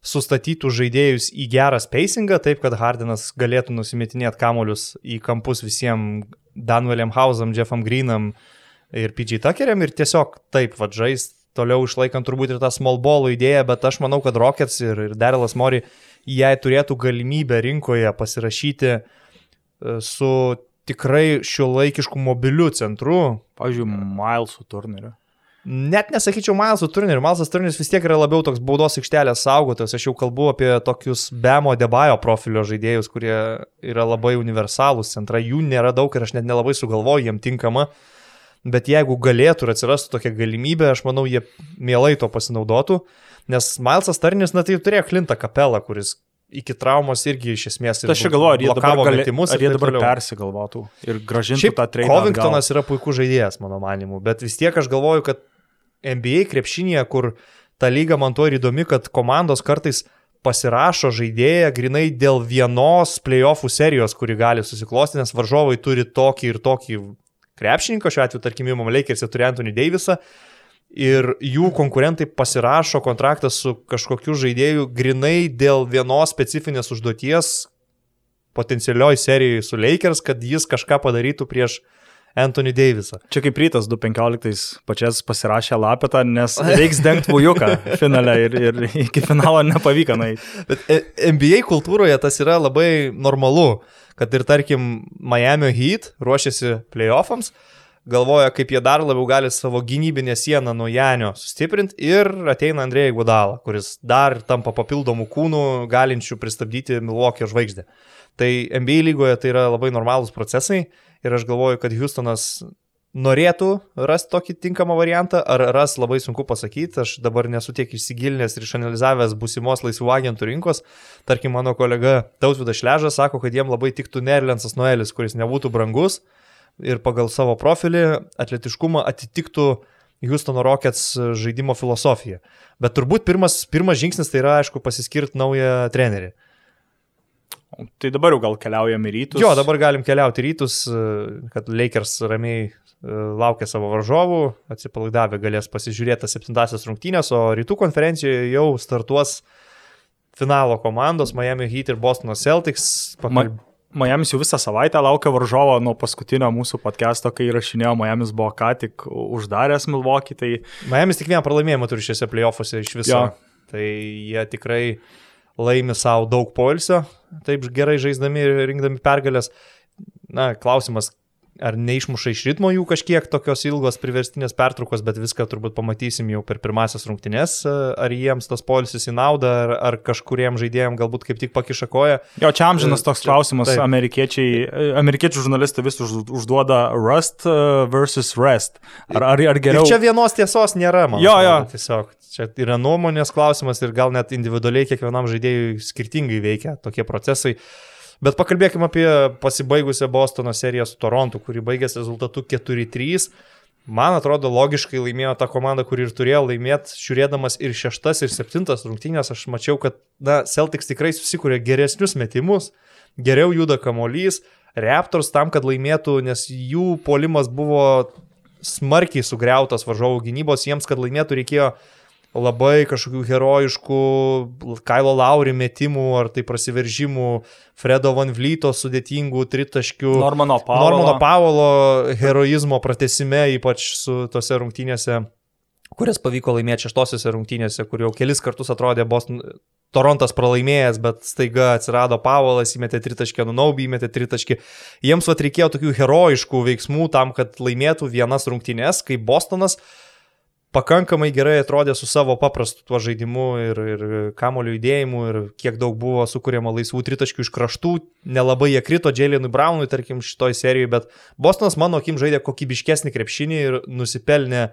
sustatytų žaidėjus į gerą spacingą, taip kad Hardinas galėtų nusimetinėti kamolius į kampus visiems Danueliam Hausam, Jeffam Greenam ir PG Tuckeriam ir tiesiog taip vadžais, toliau išlaikant turbūt ir tą small ball idėją, bet aš manau, kad Rockets ir, ir Darylas Mori, jei turėtų galimybę rinkoje pasirašyti e, su tikrai šio laikiškų mobilių centrų. Pavyzdžiui, Milesų turnyrą. Net nesakyčiau Milesų turnyrį. Milesas turnyris vis tiek yra labiau toks baudos aikštelės saugotojas. Aš jau kalbu apie tokius Bemo Debajo profilio žaidėjus, kurie yra labai universalūs centrai. Jų nėra daug ir aš net nelabai sugalvoju jiem tinkamą. Bet jeigu galėtų ir atsirastų tokia galimybė, aš manau, jie mielai to pasinaudotų. Nes Milesas Turnis, na tai turėjo Klintą kapelą, kuris iki traumos irgi iš esmės. Tai aš galvoju, ar jie dabar, gali, metimus, ar jie dabar persigalvotų ir gražintų Šiaip, tą trejdą. Covingtonas yra puikus žaidėjas, mano manimu, bet vis tiek aš galvoju, kad NBA krepšinėje, kur ta lyga man to ir įdomi, kad komandos kartais pasirašo žaidėją grinai dėl vienos playoffų serijos, kuri gali susiklosti, nes varžovai turi tokį ir tokį krepšininką, šiuo atveju, tarkim, įmam Lakers turi Anthony Davisą, ir jų konkurentai pasirašo kontraktą su kažkokiu žaidėju grinai dėl vienos specifinės užduoties potencialioj serijai su Lakers, kad jis kažką padarytų prieš Anthony Davisą. Čia kaip rytas 2.15 pačias pasirašė lapetą, nes reiks dengti vujuką finale ir, ir iki finalo nepavyko. Bet e, NBA kultūroje tas yra labai normalu, kad ir tarkim Miami Heat ruošiasi playoffams, galvoja, kaip jie dar labiau gali savo gynybinę sieną nuo Janio sustiprinti ir ateina Andrėjai Gudala, kuris dar tampa papildomų kūnų, galinčių pristabdyti Milwaukee žvaigždę. Tai NBA lygoje tai yra labai normalūs procesai ir aš galvoju, kad Houstonas norėtų rasti tokį tinkamą variantą, ar ras labai sunku pasakyti, aš dabar nesu tiek įsigilinęs ir išanalizavęs būsimos laisvų agentų rinkos, tarkim mano kolega Tautvidas Šležas sako, kad jiem labai tiktų Nerlensas Noelis, kuris nebūtų brangus, ir pagal savo profilį, atletiškumą atitiktų Houstono Rockets žaidimo filosofiją. Bet turbūt pirmas, pirmas žingsnis tai yra, aišku, pasiskirti naują trenerį. Tai dabar jau gal keliaujam į rytus. Jo, dabar galim keliauti į rytus, kad Lakers ramiai e, laukia savo varžovų, atsipalaidavę galės pasižiūrėti septintasias rungtynės, o rytų konferencijoje jau startuos finalo komandos Miami Heat ir Bostono Celtics. Pakal... Ma Miamis jau visą savaitę laukia varžovo nuo paskutinio mūsų podcast'o, kai įrašinėjo Miamis buvo ką tik uždaręs Milwaukee. Tai... Miamis tik vieną pralaimėjimą turi šiuose playoffuose iš viso. Ja. Tai jie tikrai laimi savo daug poilsio, taip gerai žaisdami ir rinkdami pergalės. Na, klausimas, ar neišmuša iš ritmo jų kažkiek tokios ilgos priverstinės pertraukos, bet viską turbūt pamatysim jau per pirmasias rungtynes, ar jiems tas polisis į naudą, ar, ar kažkuriem žaidėjim galbūt kaip tik pakiša koją. Jo, čia amžinas toks klausimas, Taip. amerikiečiai, amerikiečių žurnalistai vis už, užduoda rust versus rest. Ar, ar, ar geriau? Ir čia vienos tiesos nėra, man. Jo, jo. Tiesiog, čia yra nuomonės klausimas ir gal net individualiai kiekvienam žaidėjui skirtingai veikia tokie procesai. Uh, Bet pakalbėkime apie pasibaigusią Bostono seriją su Torontu, kuri baigėsi rezultatu 4-3. Man atrodo, logiškai laimėjo tą komandą, kuri ir turėjo laimėti, žiūrėdamas ir šeštas, ir septintas rungtynės. Aš mačiau, kad na, Celtics tikrai susikūrė geresnius metimus, geriau juda kamolys, Raptors tam, kad laimėtų, nes jų polimas buvo smarkiai sugriautas varžovų gynybos, jiems, kad laimėtų, reikėjo labai kažkokių herojiškų Kailo Lauri metimų ar tai prasiveržimų, Fredo Van Vlyto sudėtingų tritaškių, Normano Pavolo, Normano Pavolo heroizmo pratesime, ypač su tose rungtynėse, kurias pavyko laimėti šeštosiose rungtynėse, kur jau kelis kartus atrodė Boston, Torontas pralaimėjęs, bet staiga atsirado Pavolas, įmetė tritaškį, Nunaubį įmetė tritaškį. Jiems vat reikėjo tokių herojiškų veiksmų tam, kad laimėtų vienas rungtynės, kai Bostonas pakankamai gerai atrodė su savo paprastu tuo žaidimu ir, ir kamulio judėjimu ir kiek daug buvo sukūrėma laisvų tritaškių iš kraštų, nelabai jie krito Džėlinui Brownui, tarkim, šitoj serijoje, bet Bostonas mano akim žaidė kokybiškesnį krepšinį ir nusipelnė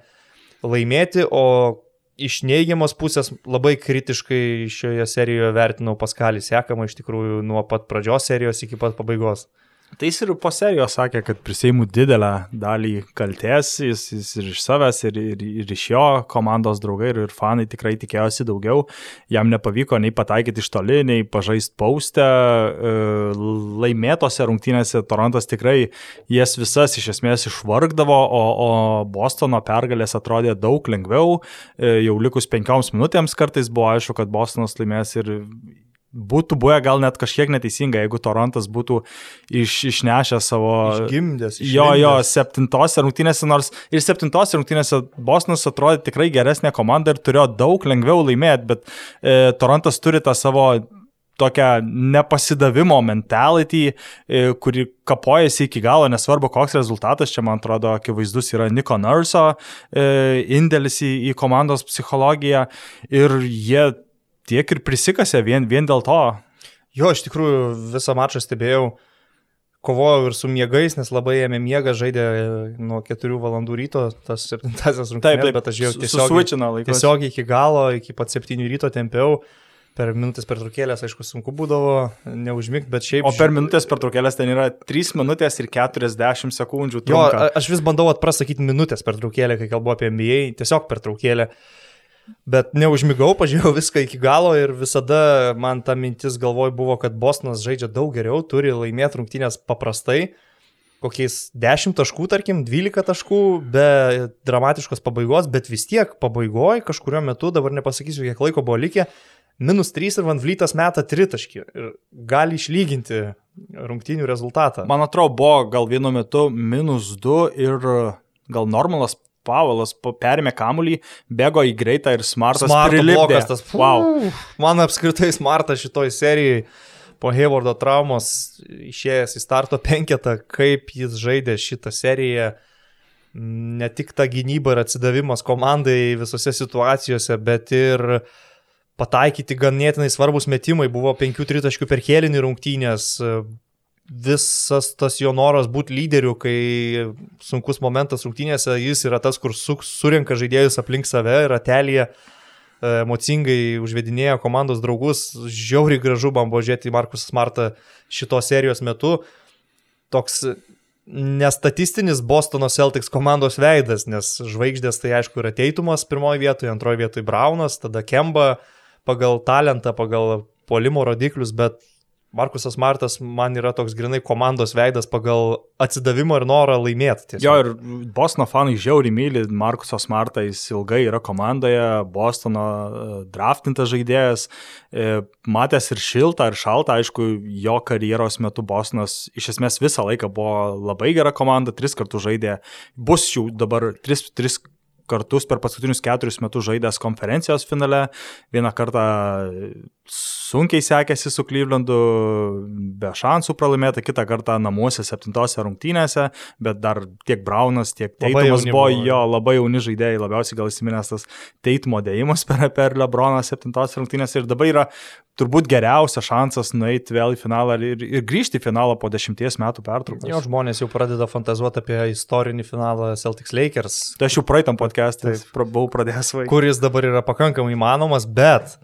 laimėti, o iš neigiamos pusės labai kritiškai šioje serijoje vertinau Paskalį sekamą iš tikrųjų nuo pat pradžios serijos iki pat pabaigos. Tai jis ir po serijos sakė, kad prisėimų didelę dalį kalties, jis, jis ir iš savęs, ir, ir, ir iš jo komandos draugai ir, ir fanai tikrai tikėjosi daugiau. Jam nepavyko nei pataikyti iš toli, nei pažaisti paustę. E, laimėtose rungtynėse Torontas tikrai jas visas iš esmės išvargdavo, o, o Bostono pergalės atrodė daug lengviau. E, jau likus penkioms minutėms kartais buvo aišku, kad Bostonas laimės ir būtų buvę gal net kažkiek neteisinga, jeigu Torontas būtų iš, išnešęs savo... Išlindęs. Jo, jo, septintose rungtynėse, nors ir septintose rungtynėse Bosnas atrodė tikrai geresnė komanda ir turėjo daug lengviau laimėti, bet e, Torontas turi tą savo tokią nepasidavimo mentality, e, kuri kapojasi iki galo, nesvarbu koks rezultatas, čia man atrodo akivaizdus yra Niko Nurso e, indėlis į, į komandos psichologiją ir jie tiek ir prisikasė vien, vien dėl to. Jo, iš tikrųjų visą mačą stebėjau, kovojau ir su miegais, nes labai ėmė miegą, žaidė nuo 4 valandų ryto, tas 7 rungtynės, taip, taip, bet aš jau tiesiog, tiesiog iki galo, iki pat 7 ryto tempiau. Per minutės pertraukėlės, aišku, sunku būdavo neužmigti, bet šiaip... O per minutės pertraukėlės ten yra 3 minutės ir 40 sekundžių. Trunka. Jo, aš vis bandau atprasakyti minutės pertraukėlę, kai kalbu apie NBA, tiesiog pertraukėlę. Uh, Bet neužmigau, pažiūrėjau viską iki galo ir visada man ta mintis galvoj buvo, kad Bostonas žaidžia daug geriau, turi laimėti rungtynės paprastai, kokiais 10 taškų, tarkim, 12 taškų, be dramatiškos pabaigos, bet vis tiek pabaigoje kažkurio metu, dabar nepasakysiu, kiek laiko buvo likę, minus 3 ir Van Vlytas meta 3 taškį ir gali išlyginti rungtynių rezultatą. Man atrodo, buvo gal vienu metu minus 2 ir gal normalas Pavelas perėmė kamuolį, bėgo į greitą ir smartas prilipdė. Tas, wow. Man apskritai smartas šitoj serijai po Haywardo traumos išėjęs į starto penketą, kaip jis žaidė šitą seriją. Ne tik ta gynyba ir atsidavimas komandai visose situacijose, bet ir pataikyti ganėtinai svarbus metimai. Buvo 5-3 taškų per kėlinį rungtynės, visas tas jo noras būti lyderiu, kai sunkus momentas rungtynėse, jis yra tas, kur su, surinka žaidėjus aplink save ir atelėje emocingai užvedinėja komandos draugus, žiauriai gražu man buvo žiūrėti Markus Smartą šitos serijos metu. Toks nestatistinis Bostono Celtics komandos veidas, nes žvaigždės tai aišku yra Teitumas pirmoje vietoje, antroje vietoje Braunas, tada Kemba pagal talentą, pagal polimo rodiklius, bet Markusas Martas man yra toks grinai komandos veidas pagal atsidavimą ir norą laimėti. Tiesiog. Jo, ir Bostono fanai žiauriai myli Markusas Martą, jis ilgai yra komandoje, Bostono e, draftintas žaidėjas, e, matęs ir šiltą, ir šaltą, aišku, jo karjeros metu Bostonas iš esmės visą laiką buvo labai gera komanda, tris kartus žaidė, bus jų dabar tris, tris kartus per paskutinius keturis metus žaidęs konferencijos finale, vieną kartą sunkiai sekėsi su Klyvlendu, be šansų pralaimėta, kitą kartą namuose septintose rungtynėse, bet dar tiek Braunas, tiek Teitumas buvo, jo labai jauni žaidėjai, labiausiai gal įsiminęs tas Teitumo dėjimas per, per Lebroną septintose rungtynėse. Ir dabar yra turbūt geriausias šansas nueiti vėl į finalą ir, ir grįžti į finalą po dešimties metų pertraukos. Jo žmonės jau pradeda fantazuoti apie istorinį finalą Celtics Lakers. Tai aš jau praeitam podcast'e buvau pradėjęs vaikyti. Kuris dabar yra pakankamai įmanomas, bet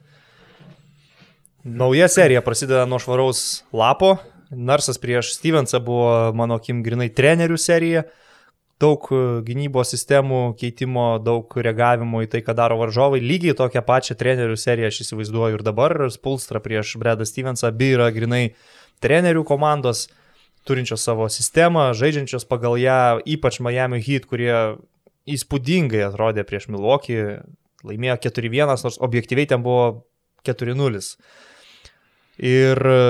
Nauja serija prasideda nuo švaraus lapo. Narsas prieš Stevensą buvo, mano akim, grinai trenerių serija. Daug e, gynybos sistemų keitimo, daug reagavimo į tai, ką daro varžovai. Lygiai tokią pačią trenerių seriją aš įsivaizduoju ir dabar. Spulstra prieš Bredą Stevensą. Abi yra grinai trenerių komandos, turinčios savo sistemą, žaidžiančios pagal ją, ypač Miami Heat, kurie įspūdingai atrodė prieš Milwaukee. Laimėjo 4-1, nors objektyviai ten buvo 4-0. Ir e,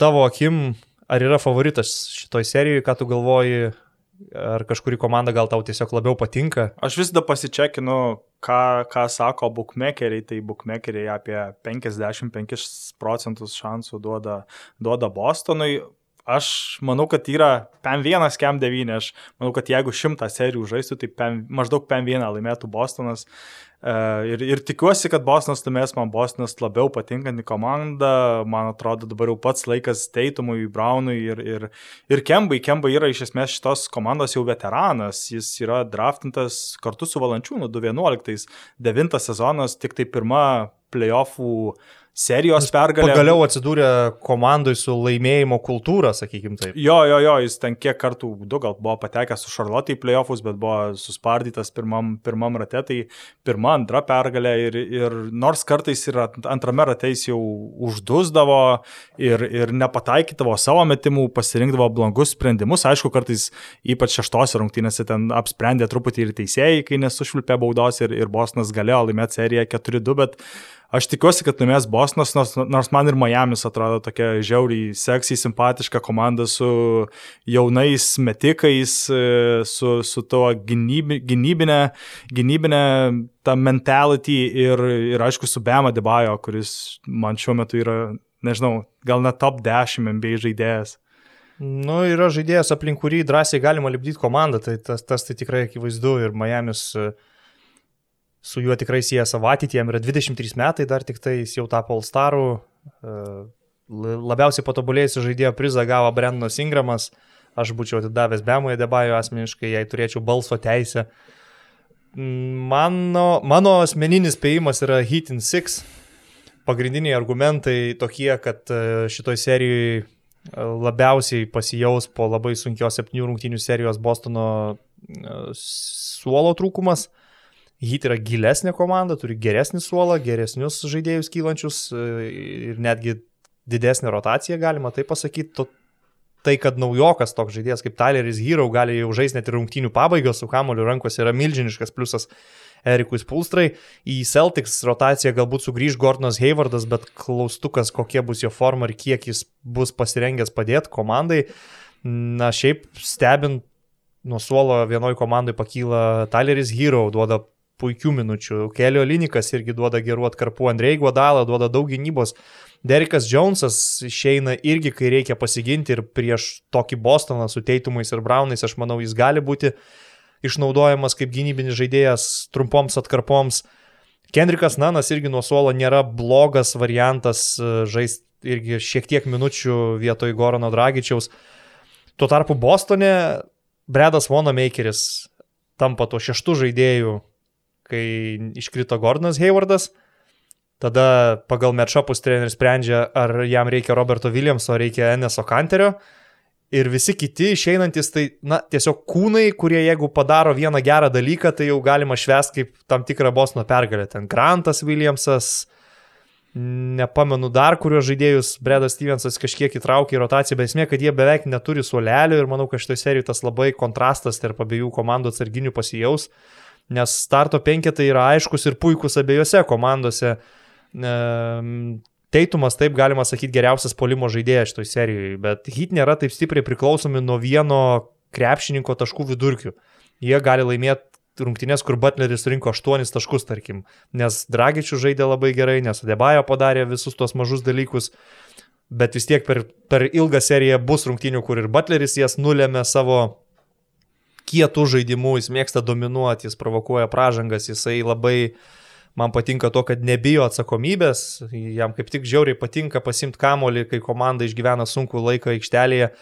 tavo akim, ar yra favoritas šitoj serijoje, ką tu galvoji, ar kažkuri komanda gal tau tiesiog labiau patinka? Aš visada pasičekinu, ką, ką sako bookmakeriai, tai bookmakeriai apie 55 procentus šansų duoda, duoda Bostonui. Aš manau, kad yra PM1, KM9, aš manau, kad jeigu šimtą serijų žaistų, tai PM, maždaug PM1 laimėtų Bostonas. Uh, ir, ir tikiuosi, kad Bostonas laimės, man Bostonas labiau patinkanti komanda, man atrodo dabar jau pats laikas Teitumui, Brownui ir, ir, ir Kembai. Kembai yra iš esmės šitos komandos jau veteranas, jis yra draftintas kartu su Valančiūnu 2011, devintas sezonas, tik tai pirma playoffų uh, serijos pergalė. Pagaliau atsidūrė komandai su laimėjimo kultūra, sakykim taip. Jo, jo, jo, jis ten kiek kartų, du gal buvo patekęs su Charlotte į playoffus, bet buvo suspardytas pirmam, pirmam rate, tai pirma, antra pergalė ir, ir nors kartais ir antrame rate jis jau uždusdavo ir, ir nepataikydavo savo metimų, pasirinkdavo blankus sprendimus, aišku, kartais ypač šeštose rungtynėse ten apsprendė truputį ir teisėjai, kai nesušvilpė baudos ir, ir Bosnas galėjo laimėti seriją 4-2, bet Aš tikiuosi, kad laimės Bosnas, nors, nors man ir Miami's atrodo tokia žiauriai seksy, simpatiška komanda su jaunais metikais, su, su tuo gynybi, gynybinė, gynybinė ta mentality ir, ir aišku su Bema Debajo, kuris man šiuo metu yra, nežinau, gal net top 10 NBA žaidėjas. Nu, yra žaidėjas, aplink kurį drąsiai galima lipdyti komandą, tai tas, tas tai tikrai akivaizdu ir Miami's uh, su juo tikrai sieja savo ateitį, jam yra 23 metai, dar tik tai jis jau tapo All Starų, e, labiausiai patobulėjusi žaidėjo prizą gavo Brendonas Ingramas, aš būčiau atidavęs Bemoje Debajo asmeniškai, jei turėčiau balso teisę. Mano, mano asmeninis spėjimas yra Heat in 6. Pagrindiniai argumentai tokie, kad e, šitoj serijoje labiausiai pasijaus po labai sunkios septynių rungtynių serijos Bostono e, suolo trūkumas. Heat yra gilesnė komanda, turi geresnį suolą, geresnius žaidėjus kylančius e, ir netgi didesnė rotacija, galima tai pasakyti. Tai, kad naujokas toks žaidėjas kaip Tyleris Hero gali jau žaisti net ir rungtynių pabaigos su kamoliu rankose yra milžiniškas pliusas Erikui Spulstrai. Į Celtics rotaciją galbūt sugrįž Gordonas Haywardas, bet klaustukas, kokia bus jo forma ir kiek jis bus pasirengęs padėti komandai. Na, šiaip stebint nuo suolo vienoj komandai pakyla Tyleris Hero, duoda puikių minučių. Kelio Linikas irgi duoda gerų atkarpų, Andrei Guadalą duoda daug gynybos. Derikas Jonesas išeina irgi, kai reikia pasiginti ir prieš tokį Bostoną su Teitumais ir Braunais, aš manau, jis gali būti išnaudojamas kaip gynybinis žaidėjas trumpoms atkarpoms. Kendrikas Nanas irgi nuo suolo nėra blogas variantas e, žaisti irgi šiek tiek minučių vietoj Gorano Dragičiaus. Tuo tarpu Bostone Bredas Wanamakeris tampa to šeštų žaidėjų kai iškrito Gordonas Haywardas. Tada pagal matchupus treneris sprendžia, ar jam reikia Roberto Williamso, reikia Eneso Kanterio. Ir visi kiti išeinantis, tai, na, tiesiog kūnai, kurie jeigu padaro vieną gerą dalyką, tai jau galima švęsti kaip tam tikrą Bosno pergalę. Ten Grantas Williamsas, nepamenu dar, kurios žaidėjus Bredas Stevensas kažkiek įtraukė į rotaciją, bet esmė, kad jie beveik neturi suolelio ir manau, kad šitoje serijoje tas labai kontrastas tarp abiejų komandų atsarginių pasijaus nes starto penketai yra aiškus ir puikus abiejose komandose. Teitumas, taip galima sakyti, geriausias polimo žaidėjas šitoj serijoje, bet hit nėra taip stipriai priklausomi nuo vieno krepšininko taškų vidurkių. Jie gali laimėti rungtynės, kur Butleris rinko 8 taškus, tarkim, nes Dragičių žaidė labai gerai, nes Adebajo padarė visus tuos mažus dalykus, bet vis tiek per, per ilgą seriją bus rungtynių, kur ir Butleris jas nulėmė savo kietų žaidimų, jis mėgsta dominuoti, jis provokuoja pražangas, jisai labai man patinka to, kad nebijo atsakomybės, jam kaip tik žiauriai patinka pasimti kamolį, kai komanda išgyvena sunku laiką aikštelėje.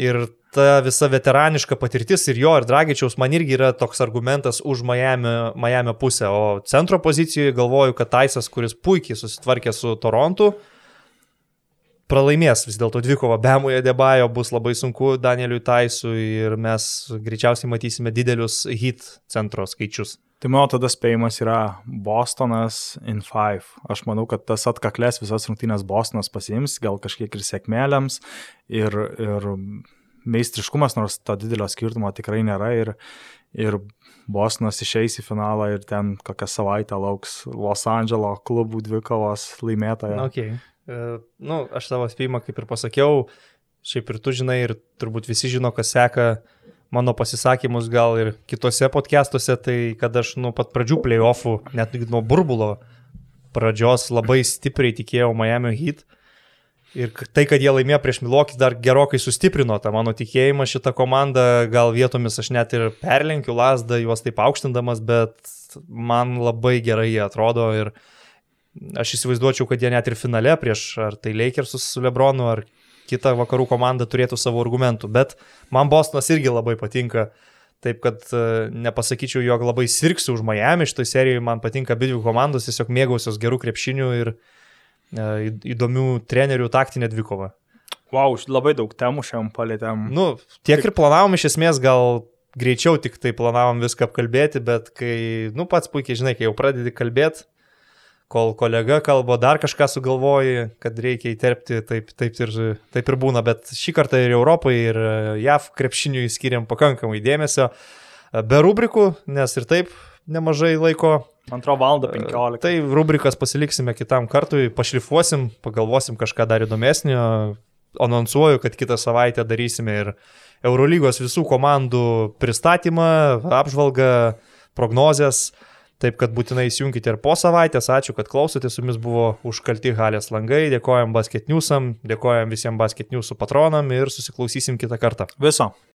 Ir ta visa veteraniška patirtis ir jo, ir Dragičiaus man irgi yra toks argumentas už Miami, Miami pusę. O centro pozicijoje galvoju, kad Taisas, kuris puikiai susitvarkė su Torontu, pralaimės vis dėlto dvikovą Bemoje Debajo, bus labai sunku Danieliui Taisui ir mes greičiausiai matysime didelius hit centro skaičius. Tai mano tada spėjimas yra Bostonas in 5. Aš manau, kad tas atkaklės visas rungtynės Bostonas pasiims, gal kažkiek ir sėkmėliams, ir, ir meistriškumas, nors to didelio skirtumo tikrai nėra. Ir, ir Bostonas išeis į finalą ir ten kokią savaitę lauks Los Andželo klubų dvikovos laimėtojo. Okay. E, nu, aš savo spėjimą kaip ir pasakiau, šiaip ir tu žinai, ir turbūt visi žino, kas seka mano pasisakymus gal ir kitose podcastuose, tai kad aš nuo pat pradžių playoffų, net nuo burbulo pradžios labai stipriai tikėjau Miami Heat. Ir tai, kad jie laimėjo prieš Milokis, dar gerokai sustiprino tą mano tikėjimą šitą komandą. Gal vietomis aš net ir perlenkiu lasdą juos taip aukštindamas, bet man labai gerai jie atrodo ir uh, Aš įsivaizduočiau, kad jie net ir finale prieš ar tai Lakersus su Lebronu ar kitą vakarų komandą turėtų savo argumentų, bet man Bostonas irgi labai patinka. Taip kad e, nepasakyčiau, jog labai sirksiu už Miami šitoje serijoje, man patinka abi dvi komandos, tiesiog mėgausios gerų krepšinių ir e, įdomių trenerių taktinė dvikova. Wow, labai daug temų šiam palėtėm. Nu, tiek ir planavom iš esmės, gal greičiau tik tai planavom viską apkalbėti, bet kai, nu pats puikiai žinai, kai jau pradedi kalbėti, kol kolega kalba, dar kažką sugalvoji, kad reikia įterpti, taip, taip, ir, taip ir būna, bet šį kartą ir Europai, ir e, JAV krepšiniui skiriam pakankamai dėmesio, e, be rubrikų, nes ir taip nemažai laiko. Antro valandą 15. Tai rubrikas pasiliksime kitam kartui, pašlifuosim, pagalvosim kažką dar įdomesnio, anonsuoju, kad kitą savaitę darysime ir Eurolygos visų komandų pristatymą, apžvalgą, prognozes. Taip kad būtinai įsijunkite ir po savaitės. Ačiū, kad klausotės. Su jumis buvo užkalti halės langai. Dėkojom basketniusam, dėkojom visiems basketniusų patronam ir susiklausysim kitą kartą. Viso.